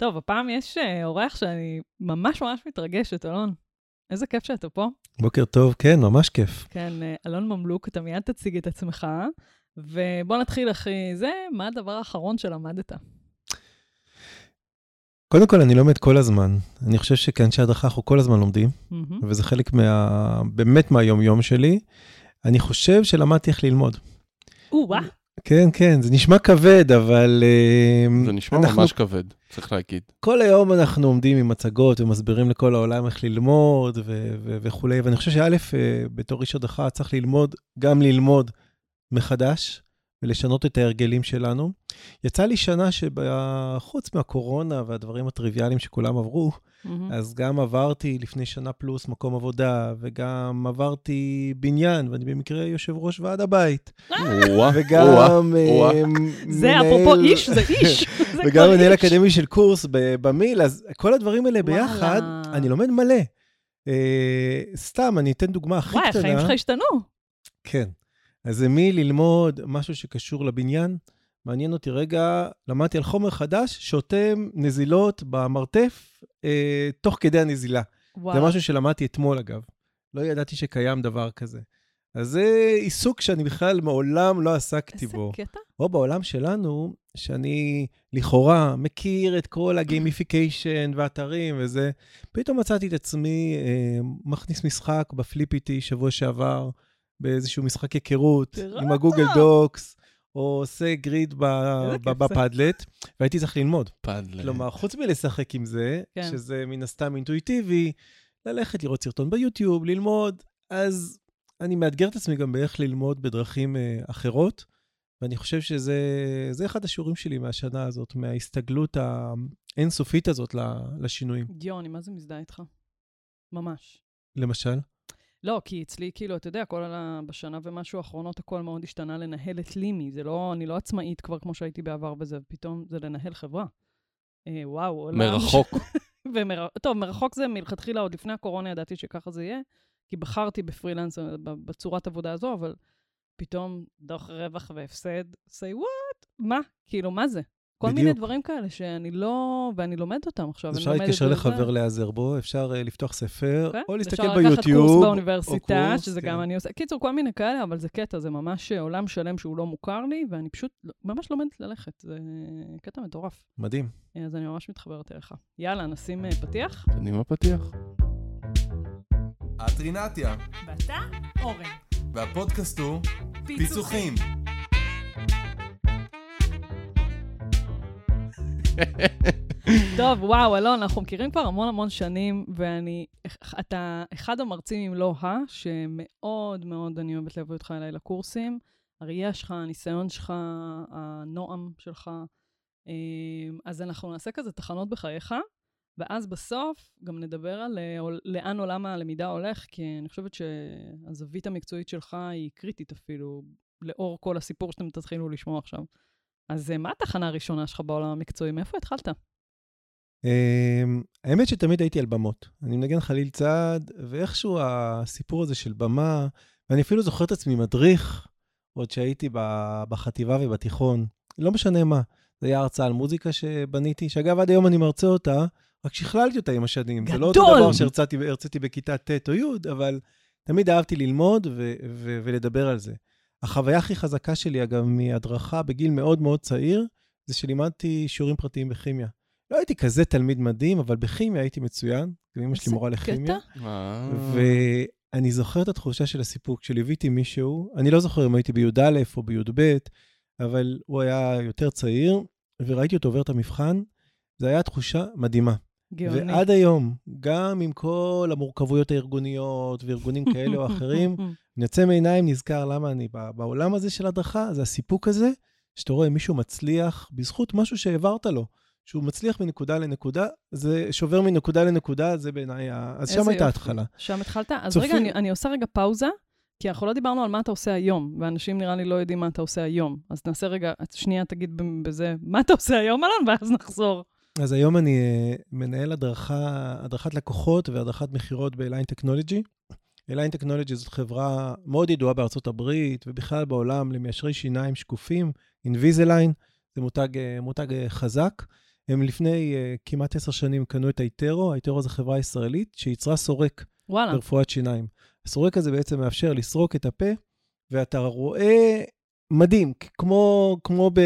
טוב, הפעם יש אה, אורח שאני ממש ממש מתרגשת, אלון. איזה כיף שאתה פה. בוקר טוב, כן, ממש כיף. כן, אה, אלון ממלוק, אתה מיד תציג את עצמך, ובוא נתחיל, אחי, זה, מה הדבר האחרון שלמדת? קודם כל, אני לומד כל הזמן. אני חושב שכאנשי הדרכה אנחנו כל הזמן לומדים, מהמם. וזה חלק מה... באמת מהיום-יום שלי. אני חושב שלמדתי איך ללמוד. או-אה, כן, כן, זה נשמע כבד, אבל... אה, זה נשמע אנחנו- ממש כבד, צריך להגיד. כל היום אנחנו עומדים עם מצגות ומסבירים לכל העולם איך ללמוד ו- ו- וכולי, ואני חושב שא', אה, בתור איש הדרכה צריך ללמוד, גם ללמוד מחדש ולשנות את ההרגלים שלנו. יצא לי שנה שחוץ מהקורונה והדברים הטריוויאליים שכולם עברו, מהמם. אז גם עברתי לפני שנה פלוס מקום עבודה, וגם עברתי בניין, ואני במקרה יושב ראש ועד הבית. וגם... אה, זה אפרופו איש, זה איש. וגם מנהל. אקדמי של קורס במיל, אז כל הדברים האלה ביחד. אני לומד מלא. אה, סתם, אני אתן דוגמה הכי וואי, קטנה. החיים שלך השתנו. כן. אז זה מללמוד משהו שקשור לבניין, מעניין אותי רגע, למדתי על חומר חדש, שאוטם נזילות במרתף אה, תוך כדי הנזילה. וואו. זה משהו שלמדתי אתמול, אגב. לא ידעתי שקיים דבר כזה. אז זה עיסוק שאני בכלל מעולם לא עסקתי איזה בו. קטע. או בעולם שלנו, שאני לכאורה מכיר את כל ה gamification ואתרים וזה, פתאום מצאתי את עצמי אה, מכניס משחק ב Flippity שבוע שעבר, באיזשהו משחק היכרות, עם ה Google Docs, או עושה grid. ב Padlet, והייתי צריך ללמוד. Padlet. כלומר, חוץ מלשחק עם זה, כן. שזה מן הסתם אינטואיטיבי, ללכת לראות סרטון ביוטיוב, ללמוד, אז אני מאתגר את עצמי גם באיך ללמוד בדרכים אה, אחרות, ואני חושב שזה זה אחד השיעורים שלי מהשנה הזאת, מההסתגלות האינסופית הזאת ל- לשינויים. יואו, אני מה זה מזדהה איתך? ממש. למשל, לא, כי אצלי, כאילו, אתה יודע, כל ה... בשנה ומשהו האחרונות הכל מאוד השתנה לנהל את לימי. זה לא, אני לא עצמאית כבר כמו שהייתי בעבר בזה, ופתאום זה לנהל חברה. אה, וואו, עולם... מרחוק. ומר... טוב, מרחוק זה מלכתחילה, עוד לפני הקורונה ידעתי שככה זה יהיה, כי בחרתי בפרילנס אה, בצורת עבודה הזו, אבל פתאום דוח רווח והפסד, say what? מה? כאילו, מה זה? כל מיני בדיוק. דברים כאלה שאני לא... ואני לומדת אותם עכשיו. אפשר להתקשר. לחבר להיעזר בו, אפשר אה, לפתוח ספר, כן? או להסתכל אפשר לקחת ביוטיוב. קורס או באוניברסיטה, קורס, שזה כן. גם אני עושה. קיצור, כל מיני כאלה, אבל זה קטע, זה ממש עולם שלם שהוא לא מוכר לי, ואני פשוט לא- ממש לומדת ללכת. זה קטע מטורף. מדהים. אז אני ממש מתחברת אליך. יאללה, נשים אה, פתיח. אני עם הפתיח. את רינתיה, ואתה, אורן. והפודקאסט הוא פיצוחים. טוב, וואו, אלון, אנחנו מכירים כבר המון המון שנים, ואני, אתה אחד המרצים, אם לא ה, שמאוד מאוד אני אוהבת להביא אותך אליי לקורסים. הראייה שלך, הניסיון שלך, הנועם שלך. אמ, אז אנחנו נעשה כזה תחנות בחייך, ואז בסוף גם נדבר על אה, לאן עולם הלמידה הולך, כי אני חושבת שהזווית המקצועית שלך היא קריטית אפילו, לאור כל הסיפור שאתם תתחילו לשמוע עכשיו. אז אה, מה התחנה הראשונה שלך בעולם המקצועי? מאיפה התחלת? אמ, האמת שתמיד הייתי על במות. אני מנגן חליל צעד, ואיכשהו הסיפור הזה של במה, ואני אפילו זוכר את עצמי מדריך, עוד שהייתי בחטיבה ובתיכון, לא משנה מה. זה היה הרצאה על מוזיקה שבניתי, שאגב, עד היום אני מרצה אותה, רק שכללתי אותה עם השנים. זה לא אותו גדול! דבר שהרציתי הרציתי בכיתה ט' או י', אבל תמיד אהבתי ללמוד ו- ו- ולדבר על זה. החוויה הכי חזקה שלי, אגב, מהדרכה בגיל מאוד מאוד צעיר, זה שלימדתי שיעורים פרטיים בכימיה. לא הייתי כזה תלמיד מדהים, אבל בכימיה הייתי מצוין. גם אמא שלי מורה לכימיה. ואני זוכר את התחושה של הסיפוק, כשליוויתי מישהו, אני לא זוכר אם הייתי בי"א או בי"ב, אבל הוא היה יותר צעיר, וראיתי אותו עובר את המבחן, זו הייתה תחושה מדהימה. גאוני. ועד היום, גם עם כל המורכבויות הארגוניות וארגונים כאלה או אחרים, אני יוצא מעיניים, נזכר למה אני בעולם הזה של הדרכה, זה הסיפוק הזה, שאתה רואה מישהו מצליח בזכות משהו שהעברת לו. שהוא מצליח מנקודה לנקודה, זה שובר מנקודה לנקודה, זה בעיניי, אז שם הייתה יופי. ההתחלה. שם התחלת? אז צופים- רגע, אני, אני עושה רגע פאוזה, כי אנחנו לא דיברנו על מה אתה עושה היום, ואנשים נראה לי לא יודעים מה אתה עושה היום. אז נעשה רגע, שנייה תגיד בזה, מה אתה עושה היום, אלון, ואז נחזור. אז היום אני אה, מנהל הדרכה, הדרכת לקוחות והדרכת מכירות ב-Align Technology. Align Technology זאת חברה מאוד ידועה בארצות הברית ובכלל בעולם למיישרי שיניים שקופים, Invisalign, זה מותג, אה, מותג אה, חזק. הם לפני uh, כמעט עשר שנים קנו את ה iTero, ה iTero זו חברה ישראלית שייצרה סורק וואלה. לרפואת שיניים. הסורק הזה בעצם מאפשר לסרוק את הפה, ואתה רואה מדהים, כמו, כמו, ב,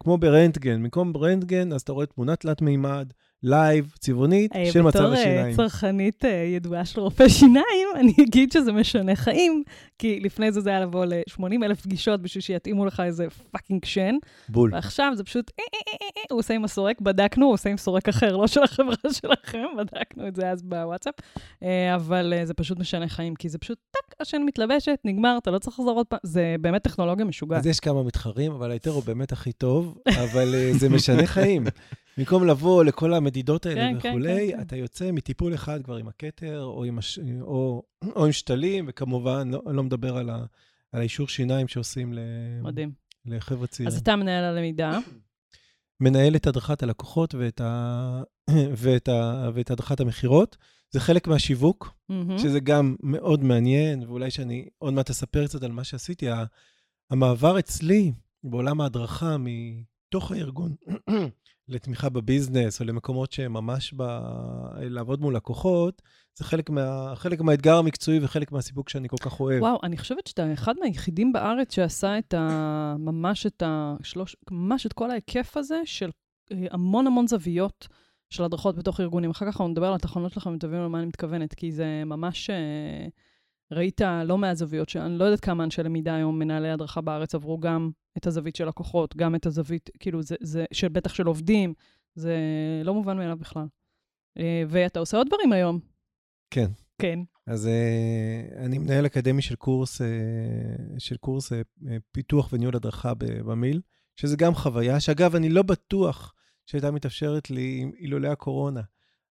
כמו ברנטגן. במקום ברנטגן, אז אתה רואה תמונה תלת מימד, live, צבעונית, אה, של מצב בתור אה, השיניים. צרכנית אה, ידועה של רופא שיניים, אני אגיד שזה משנה חיים, כי לפני זה זה היה לבוא ל-80 אלף פגישות בשביל שיתאימו לך איזה fucking שן, בול. ועכשיו זה פשוט, אה, אה, אה, אה, הוא עושה עם הסורק, בדקנו, הוא עושה עם סורק אחר, לא של החברה שלכם, בדקנו את זה אז בוואטסאפ, אבל זה פשוט משנה חיים, כי זה פשוט, השן מתלבשת, נגמר, אתה לא צריך לחזור עוד פעם, זה באמת טכנולוגיה משוגעת. אז יש כמה מתחרים, אבל ה iTero הוא באמת הכי טוב, אבל אה, זה משנה חיים. במקום לבוא לכל המדידות האלה כן, כן, וכולי, כן, כן. אתה יוצא מטיפול אחד כבר עם הכתר, או עם, הש... או, או עם שתלים, וכמובן, לא, לא מדבר על, ה... על האישור שיניים שעושים ל... מדהים. לחבר'ה צעירים. אז אתה מנהל הלמידה, מנהל את הדרכת הלקוחות ואת, ה... ואת, ה... ואת הדרכת המכירות. זה חלק מהשיווק, מהמם. שזה גם מאוד מעניין, ואולי שאני עוד מעט אספר קצת על מה שעשיתי. המעבר אצלי בעולם ההדרכה מתוך הארגון לתמיכה בביזנס או למקומות שהם ממש ב... לעבוד מול לקוחות, זה חלק, מה... חלק מהאתגר המקצועי וחלק מהסיפוק שאני כל כך אוהב. וואו, אני חושבת שאתה אחד מהיחידים בארץ שעשה את ה... ממש את ה... שלוש... ממש את כל ההיקף הזה של אה, המון המון זוויות של הדרכות בתוך ארגונים. אחר כך אנחנו נדבר על התחנות שלכם ותבינו למה אני מתכוונת, כי זה ממש... אה, ראית לא מעט זוויות, שאני לא יודעת כמה אנשי למידה היום, מנהלי הדרכה בארץ, עברו גם את הזווית של לקוחות, גם את הזווית, כאילו, זה, זה של, בטח של עובדים, זה לא מובן מאליו בכלל. אה, ואתה עושה עוד דברים היום. כן. כן. אז uh, אני מנהל אקדמי של קורס, של קורס פיתוח וניהול הדרכה במיל, שזה גם חוויה, שאגב, אני לא בטוח שהייתה מתאפשרת לי אילולא הקורונה.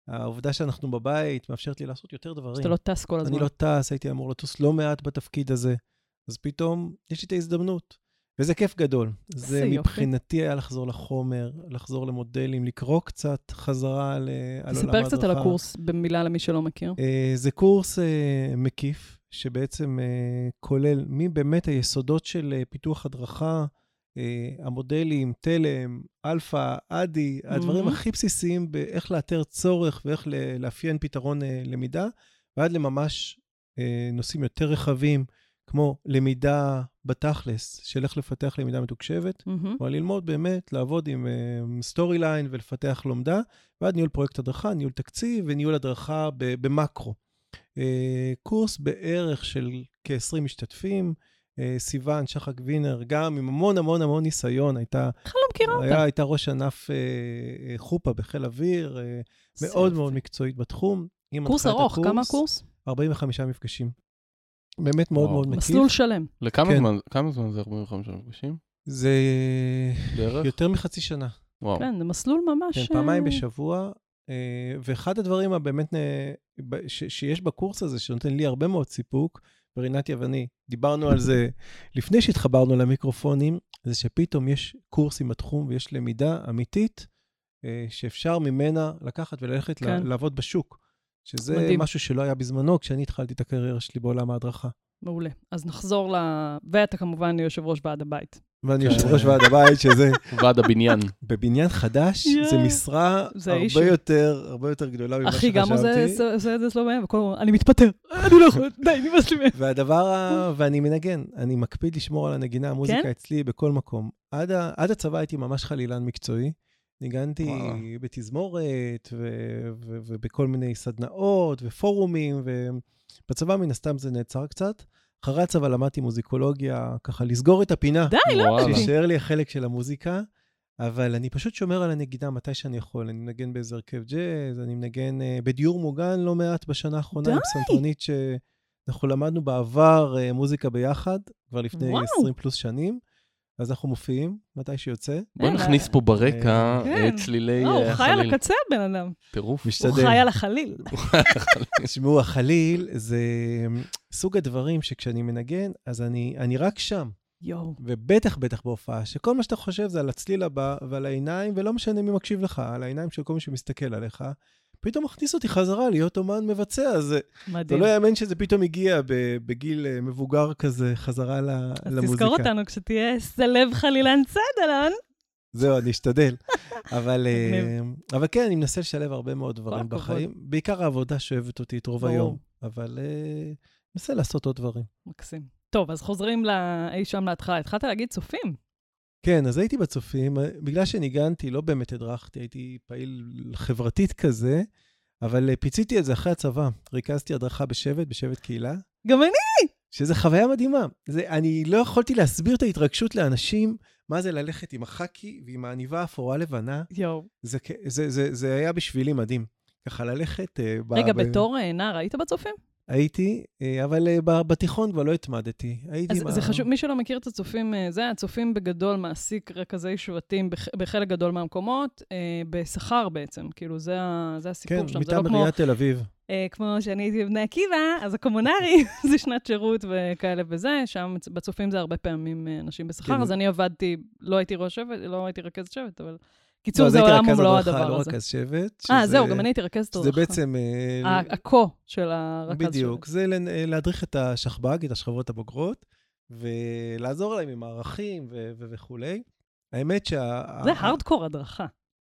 העובדה שאנחנו בבית מאפשרת לי לעשות יותר דברים. שאתה לא טס כל הזמן. אני לא טס, הייתי אמור לטוס לא מעט בתפקיד הזה, אז פתאום יש לי את ההזדמנות. וזה כיף גדול. זה. מבחינתי היה לחזור לחומר, לחזור למודלים, לקרוא קצת חזרה על, על עולם תספר קצת על ההדרכה. הקורס במילה למי שלא מכיר. אה, זה קורס אה, מקיף, שבעצם אה, כולל מבאמת היסודות של פיתוח הדרכה, המודלים, תלם, אלפא, ADDIE, הדברים מהמם. הכי בסיסיים באיך לאתר צורך ואיך לאפיין פתרון אה, למידה, ועד לממש אה, נושאים יותר רחבים, כמו למידה בתכלס, של איך לפתח למידה מתוקשבת. מהמם. כלומר, ללמוד באמת, לעבוד עם Storyline ולפתח לומדה, ועד ניהול פרויקט הדרכה, ניהול תקציב וניהול הדרכה במקרו. Uh, קורס בערך של כ-20 משתתפים, סיוון, שחק וינר, גם עם המון המון המון ניסיון, הייתה, בכלל לא מכירה אותה. הייתה ראש ענף uh, uh, חופה בחיל אוויר, מאוד. מאוד מקצועית בתחום. קורס ארוך, כמה הקורס? 45 מפגשים. באמת מאוד. מאוד מקיף. מסלול שלם. לכמה כן. זמן, כמה זמן זה 45 מפגשים? זה בערך? יותר מחצי שנה. וואו. כן, זה מסלול ממש... כן, פעמיים אה, בשבוע, אה, ואחד הדברים הבאמת אה, שיש בקורס הזה, שנותן לי הרבה מאוד סיפוק, ורינת יווני, דיברנו על זה לפני שהתחברנו למיקרופונים, זה שפתאום יש קורסים בתחום ויש למידה אמיתית, אה, שאפשר ממנה לקחת וללכת כן. לעבוד בשוק. שזה. מדהים. משהו שלא היה בזמנו כשאני התחלתי את הקריירה שלי בעולם ההדרכה. מעולה. אז נחזור ל... ואתה כמובן יושב ראש ועד הבית. ואני כן. יושב ראש ועד הבית, שזה ועד הבניין. בבניין חדש. זה משרה הרבה. יותר, הרבה יותר גדולה ממה אחי, שחשבתי. גם עושה עושה את זה אצלו בעיה, וכל הזמן, אני מתפטר, אני לא יכול, די, נמאס לי מהם. והדבר, ה... ואני מנגן, אני מקפיד לשמור על הנגינה, המוזיקה כן? אצלי בכל מקום. עד, הצבא הייתי ממש חלילן מקצועי. ניגנתי. בתזמורת. ובכל מיני סדנאות ופורומים, ובצבא מן הסתם זה נעצר קצת. אחרי הצבא למדתי מוזיקולוגיה, ככה לסגור את הפינה. די, לא. ידעתי. שישאר לי החלק של המוזיקה, אבל אני פשוט שומר על הנגינה מתי שאני יכול. אני מנגן באיזה הרכב ג'אז, אני מנגן uh, בדיור מוגן לא מעט בשנה האחרונה, עם די. פסנתרנית שאנחנו למדנו בעבר uh, מוזיקה ביחד, כבר לפני וואו. 20 פלוס שנים, אז אנחנו מופיעים מתי שיוצא. בוא אין, נכניס פה ברקע כן. אה, צלילי לא, הוא אה, חי על. הקצה, הבן אדם. טירוף. הוא משתדל. חי על החליל. תשמעו, החליל זה סוג הדברים שכשאני מנגן, אז אני, אני רק שם. יואו. ובטח בטח בהופעה, שכל מה שאתה חושב זה על הצליל הבא ועל העיניים, ולא משנה מי מקשיב לך, על העיניים של כל מי שמסתכל עליך, פתאום מכניס אותי חזרה להיות אומן מבצע. אז זה זה מדהים. לא יאמן שזה פתאום הגיע בגיל אה, מבוגר כזה, חזרה ל- אז למוזיקה. תזכור אותנו כשתהיה סלב חלילן צד, אלון. זהו, אני אשתדל. אבל. אה, אבל כן, אני מנסה לשלב הרבה מאוד דברים. בחיים. בעיקר העבודה שאוהבת אותי את רוב. היום, אבל אה, מנסה לעשות עוד דברים. מקסים. טוב, אז חוזרים לאי שם להתחלה. התחלת להגיד צופים. כן, אז הייתי בצופים, בגלל שניגנתי, לא באמת הדרכתי, הייתי פעיל חברתית כזה, אבל אה, פיציתי את זה אחרי הצבא. ריכזתי הדרכה בשבט, בשבט קהילה, גם אני! שזה חוויה מדהימה. זה, אני לא יכולתי להסביר את ההתרגשות לאנשים, מה זה ללכת עם החאקי ועם העניבה האפורה לבנה. יואו. זה, זה, זה, זה היה בשבילי מדהים. ככה ללכת... אה, רגע, ב- בתור אה, נער, היית בצופים? הייתי, אה, אבל אה, בתיכון כבר לא התמדתי. הייתי אז עם זה חשוב, מי שלא מכיר את הצופים, אה, זה, הצופים בגדול מעסיק רכזי שבטים בח, בחלק גדול מהמקומות, בשכר בעצם. כאילו, זה, זה הסיפור כן, שם. זה מטעם לא כמו, עיריית תל אביב. כמו שאני הייתי בבני עקיבא, אז הקומונרי זה שנת שירות וכאלה וזה, שם בצופים זה הרבה פעמים אנשים בשכר, כן. אז אני עבדתי, לא הייתי ראש שבט, לא הייתי רכז שבט, אבל... קיצור, לא, זה הייתי עולם רכז ומלואו הדרכה, הדבר לא הזה. רכז שבט. אה, זהו, גם אני הייתי רכזת זה הדרכה. בעצם... אה, ה- הקו של הרכז שבט. בדיוק, זה לנ- להדריך את השכב"ג, את השכבות הבוגרות, ולעזור להם עם הערכים וכולי. האמת שה... זה הארדקור הדרכה.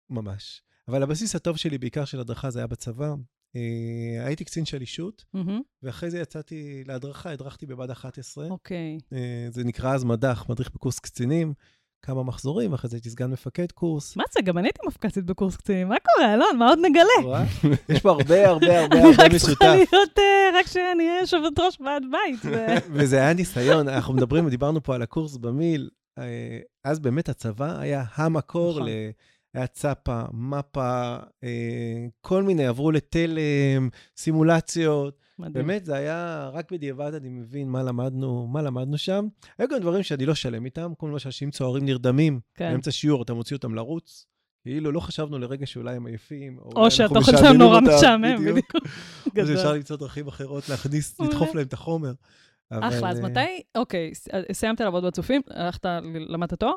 ממש. אבל הבסיס הטוב שלי, בעיקר של הדרכה, זה היה בצבא. אה, הייתי קצין שלישות, מהמם, ואחרי זה יצאתי להדרכה, הדרכתי בבה"ד 11. אוקיי. אה, זה נקרא אז מד"ח, מדריך בקורס קצינים, כמה מחזורים, ואחרי זה הייתי סגן מפקד קורס. מה זה, גם אני הייתי מפקדת בקורס קצינים, מה קורה, אלון? מה עוד נגלה? יש פה הרבה הרבה הרבה אני הרבה רק צריכה משותף. להיות, אה, רק שאני אהיה יושבת ראש ועד בית. וזה היה ניסיון, אנחנו מדברים, דיברנו פה על הקורס במיל, אה, אז באמת הצבא היה המקור, נכון. ל... היה צפה, מפה, אה, כל מיני, עברו לתלם, סימולציות. מדהים. באמת, זה היה, רק בדיעבד אני מבין מה למדנו, מה למדנו שם. היו גם דברים שאני לא שלם איתם, כמו למשל שאם צוערים נרדמים, כן. באמצע שיעור אתה מוציא אותם לרוץ. כאילו, לא חשבנו לרגע שאולי הם עייפים, או, או שהתוכן שלהם נורא משעמם, בדיוק. או גדול. שאפשר למצוא דרכים אחרות להכניס. לדחוף להם את החומר. אחלה, אז אה, מתי, אוקיי, סיימת לעבוד בצופים, הלכת, למדת תואר?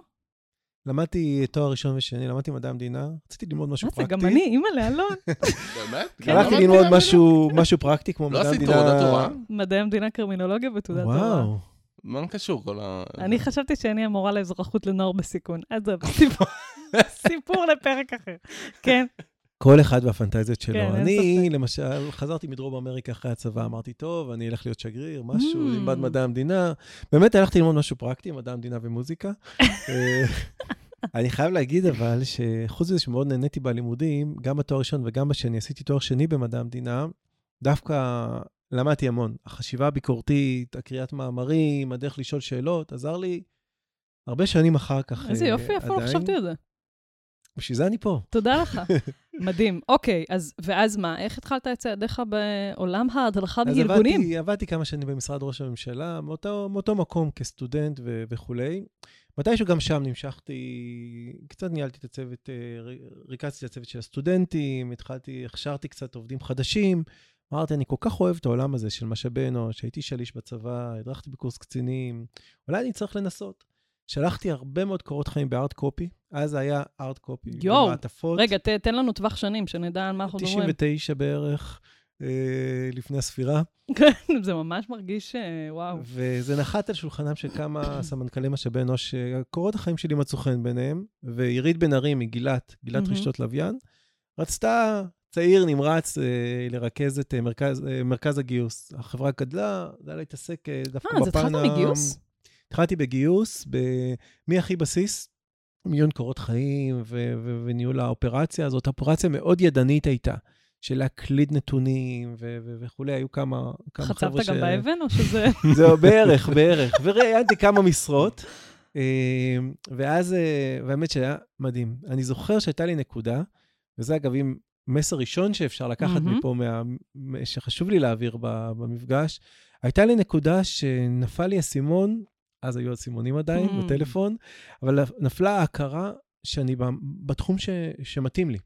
למדתי תואר ראשון ושני, למדתי מדעי המדינה, רציתי ללמוד משהו מה זה, פרקטי. גם אני, אימא לאלון. באמת? כן. הלכתי למדת ללמוד משהו, משהו פרקטי כמו לא מדעי עשית המדינה. תעודת הוראה? מדעי המדינה, קרמינולוגיה ותעודת הוראה. וואו. מה קשור כל ה... אני חשבתי שאני המורה לאזרחות לנוער בסיכון. אז זה סיפור- סיפור לפרק אחר. כן, כל אחד והפנטזיות שלו. כן, אני. למשל, חזרתי מדרום אמריקה אחרי הצבא, אמרתי, טוב, אני אלך להיות שגריר, משהו, Mm. ללמד מדעי המדינה. באמת הלכתי ללמוד משהו פרקטי, מדעי המדינה ומוזיקה. אה, אני חייב להגיד אבל, שחוץ מזה שמאוד נהניתי בלימודים, גם בתואר ראשון וגם בשני, עשיתי תואר שני במדעי המדינה, דווקא למדתי המון. החשיבה הביקורתית, הקריאת מאמרים, הדרך לשאול שאלות, עזר לי הרבה שנים אחר כך. איזה אה, יופי, איפה לא. חשבתי על זה. בשביל זה אני פה. תודה לך. מדהים. אוקיי, אז, ואז מה, איך התחלת את צעדיך בעולם ההדרכה אז בארגונים? עבדתי, עבדתי כמה שנים במשרד ראש הממשלה, מאותו, מאותו מקום כסטודנט ו- וכולי. מתישהו גם שם נמשכתי, קצת ניהלתי את הצוות, אה, ריכזתי את הצוות של הסטודנטים, התחלתי, הכשרתי קצת עובדים חדשים. אמרתי, אני כל כך אוהב את העולם הזה של משאבי אנוש, הייתי שליש בצבא, הדרכתי בקורס קצינים, אולי אני צריך לנסות. שלחתי הרבה מאוד קורות חיים בארט קופי, אז זה היה ארט קופי, במעטפות. רגע, ת, תן לנו טווח שנים, שנדע על מה אנחנו מדברים. 99 בערך, אה, לפני הספירה. כן, זה ממש מרגיש, אה, וואו. וזה נחת על שולחנם של כמה סמנכ"לי משאבי אנוש, קורות החיים שלי מצאו חן ביניהם, ועירית בן ארי מגילת, גילת. רשתות לוויין, רצתה צעיר נמרץ אה, לרכז את אה, מרכז, אה, מרכז הגיוס. החברה גדלה, זה היה להתעסק אה, דווקא אה, אז בפן התחלת מגיוס? התחלתי בגיוס, ב... מהכי בסיס, מיון קורות חיים ו- ו- וניהול האופרציה הזאת. אופרציה מאוד ידנית הייתה, של להקליד נתונים ו- ו- וכולי, היו כמה, כמה חצבת חבר'ה גם באבן, או שזה... זהו, בערך, בערך. וראיינתי כמה משרות, אה, ואז, אה, והאמת שהיה מדהים. אני זוכר שהייתה לי נקודה, וזה אגב, אם מסר ראשון שאפשר לקחת מהמם. מפה, מה, שחשוב לי להעביר במפגש, הייתה לי נקודה שנפל לי האסימון, אז היו אסימונים עדיין Mm. בטלפון, אבל נפלה ההכרה שאני בתחום ש, שמתאים לי.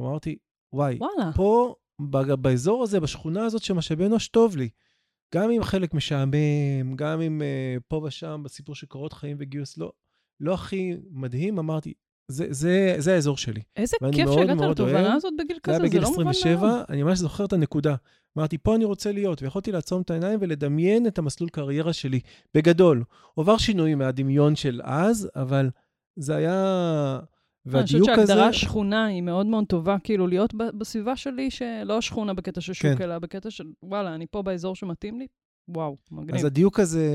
אמרתי, וואי, וואלה. פה, באזור הזה, בשכונה הזאת של משאבי אנוש, טוב לי. גם אם חלק משעמם, גם אם uh, פה ושם בסיפור של קורות חיים וגיוס לא, לא הכי מדהים, אמרתי, זה, זה, זה האזור שלי. איזה כיף מאוד שהגעת מאוד לתובנה. הזאת בגיל זה כזה, היה זה בגיל לא מובן מאליו. 27, אני ממש זוכר את הנקודה. אמרתי, פה אני רוצה להיות, ויכולתי לעצום את העיניים ולדמיין את המסלול קריירה שלי. בגדול, עובר שינוי מהדמיון של אז, אבל זה היה אני חושבת והדיוק הזה... שהגדרה שכונה היא מאוד מאוד טובה, כאילו להיות בסביבה שלי, שלא שכונה בקטע של שוק, כן. אלא בקטע של, וואלה, אני פה באזור שמתאים לי, וואו, מגניב. אז הדיוק הזה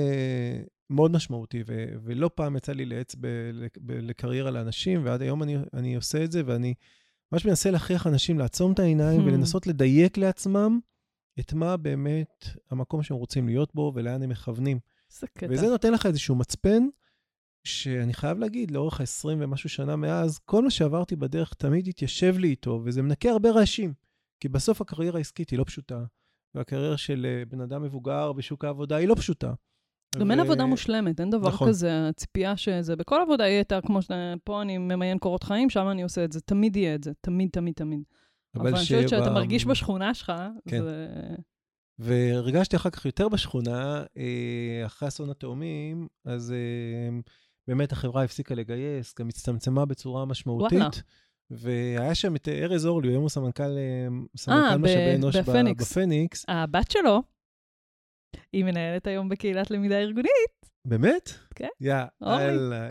מאוד משמעותי, ו- ולא פעם יצא לי לייעץ ב- ב- לקריירה לאנשים, ועד היום אני, אני עושה את זה, ואני ממש מנסה להכריח אנשים לעצום את העיניים Hmm. ולנסות לדייק לעצמם את מה באמת המקום שהם רוצים להיות בו ולאן הם מכוונים. איזה קטע. וזה נותן לך איזשהו מצפן, שאני חייב להגיד, לאורך ה-20 ומשהו שנה מאז, כל מה שעברתי בדרך תמיד התיישב לי איתו, וזה מנקה הרבה רעשים. כי בסוף הקריירה העסקית היא לא פשוטה, והקריירה של אה, בן אדם מבוגר בשוק העבודה היא לא פשוטה. גם אין ו- עבודה מושלמת, אין דבר נכון. כזה, הציפייה שזה, בכל עבודה יהיה יותר כמו שפה אני ממיין קורות חיים, שם אני עושה את זה, תמיד יהיה את זה, תמיד, תמיד, תמיד. אבל אני חושבת שאתה מרגיש בשכונה שלך, כן. זה... והרגשתי אחר כך יותר בשכונה, אה, אחרי אסון התאומים, אז אה, באמת החברה הפסיקה לגייס, גם הצטמצמה בצורה משמעותית. וואלה. והיה שם את ארז אורלי, היום הוא סמנכ"ל אה, אה, סמנכ"ל ב- משאבי אנוש. בפניקס. הבת שלו, היא מנהלת היום בקהילת למידה ארגונית, באמת? כן. יא, אללה,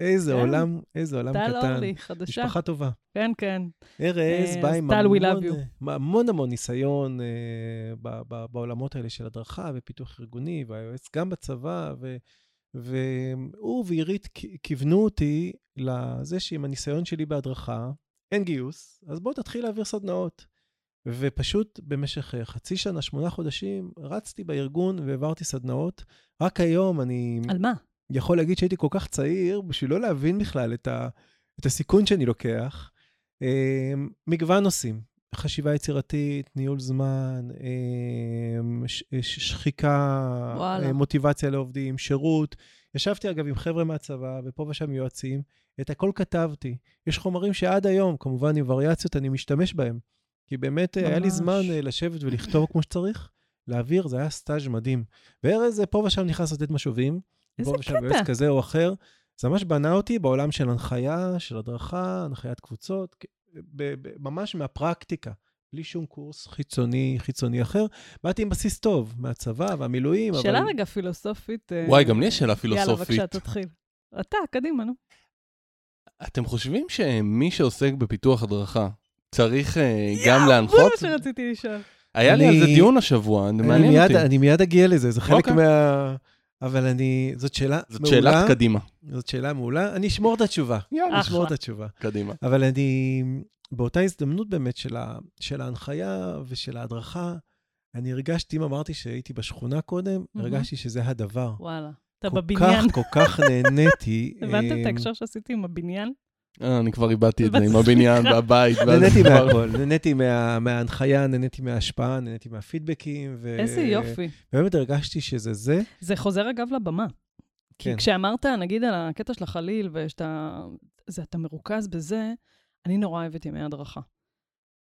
איזה, כן. עולם, איזה עולם טל קטן. אורלי, חדשה. משפחה טובה. כן, כן. ארז אה, בא אז עם טל, המון. אה, המון המון ניסיון אה, ב- ב- בעולמות האלה של הדרכה ופיתוח ארגוני, והיועץ גם בצבא, ו- והוא ועירית כיוונו אותי לזה שעם הניסיון שלי בהדרכה, אין גיוס, אז בוא תתחיל להעביר סדנאות. ופשוט במשך אה, חצי שנה, שמונה חודשים, רצתי בארגון והעברתי סדנאות. רק היום אני על מה? יכול להגיד שהייתי כל כך צעיר בשביל לא להבין בכלל את, ה, את הסיכון שאני לוקח. אה, מגוון נושאים, חשיבה יצירתית, ניהול זמן, אה, ש, שחיקה, וואלה. אה, מוטיבציה לעובדים, שירות. ישבתי אגב עם חבר'ה מהצבא, ופה ושם יועצים, את הכל כתבתי. יש חומרים שעד היום, כמובן עם וריאציות, אני משתמש בהם. כי באמת אה, היה לי ממש. זמן אה, לשבת ולכתוב כמו שצריך, להעביר, זה היה סטאז' מדהים. וארז אה, פה ושם נכנס לתת משובים. איזה פה ושם קטע. יועץ כזה או אחר. זה ממש בנה אותי בעולם של הנחיה, של הדרכה, הנחיית קבוצות, כ- ב- ב- ממש מהפרקטיקה, בלי שום קורס חיצוני, חיצוני אחר. באתי עם בסיס טוב, מהצבא והמילואים, אבל... שאלה רגע פילוסופית. וואי, גם לי יש שאלה יאללה, פילוסופית. בבקשה, תתחיל. אתה, קדימה, נו. אתם חושבים שמי שעוסק בפיתוח הדרכה צריך אה, גם יואו, להנחות? זה מה שרציתי לשאול. היה לי על זה דיון השבוע, זה אני מעניין מיד, אותי. אני מיד אגיע לזה, זה חלק אוקיי. מה... אבל אני... זאת שאלה זאת מעולה. שאלת קדימה. זאת שאלה מעולה. אני אשמור את התשובה. יאללה, אני אשמור את. התשובה. קדימה. אבל אני, באותה הזדמנות באמת של, ה, של ההנחיה ושל ההדרכה, אני הרגשתי, אם אמרתי שהייתי בשכונה קודם, מהמם. הרגשתי שזה הדבר. וואלה. אתה כל בבניין. כך, כל כך נהניתי. הבנתם את אמ, ההקשר שעשיתי עם הבניין? אה, אני כבר איבדתי את זה עם. הבניין והבית. נהניתי מהכל, נהניתי מה, מההנחיה, נהניתי מההשפעה, נהניתי מהפידבקים. איזה יופי. באמת הרגשתי שזה זה. זה חוזר אגב לבמה. כי כן. כשאמרת, נגיד, על הקטע של החליל, ושאתה זה, אתה מרוכז בזה, אני נורא אוהבת ימי הדרכה.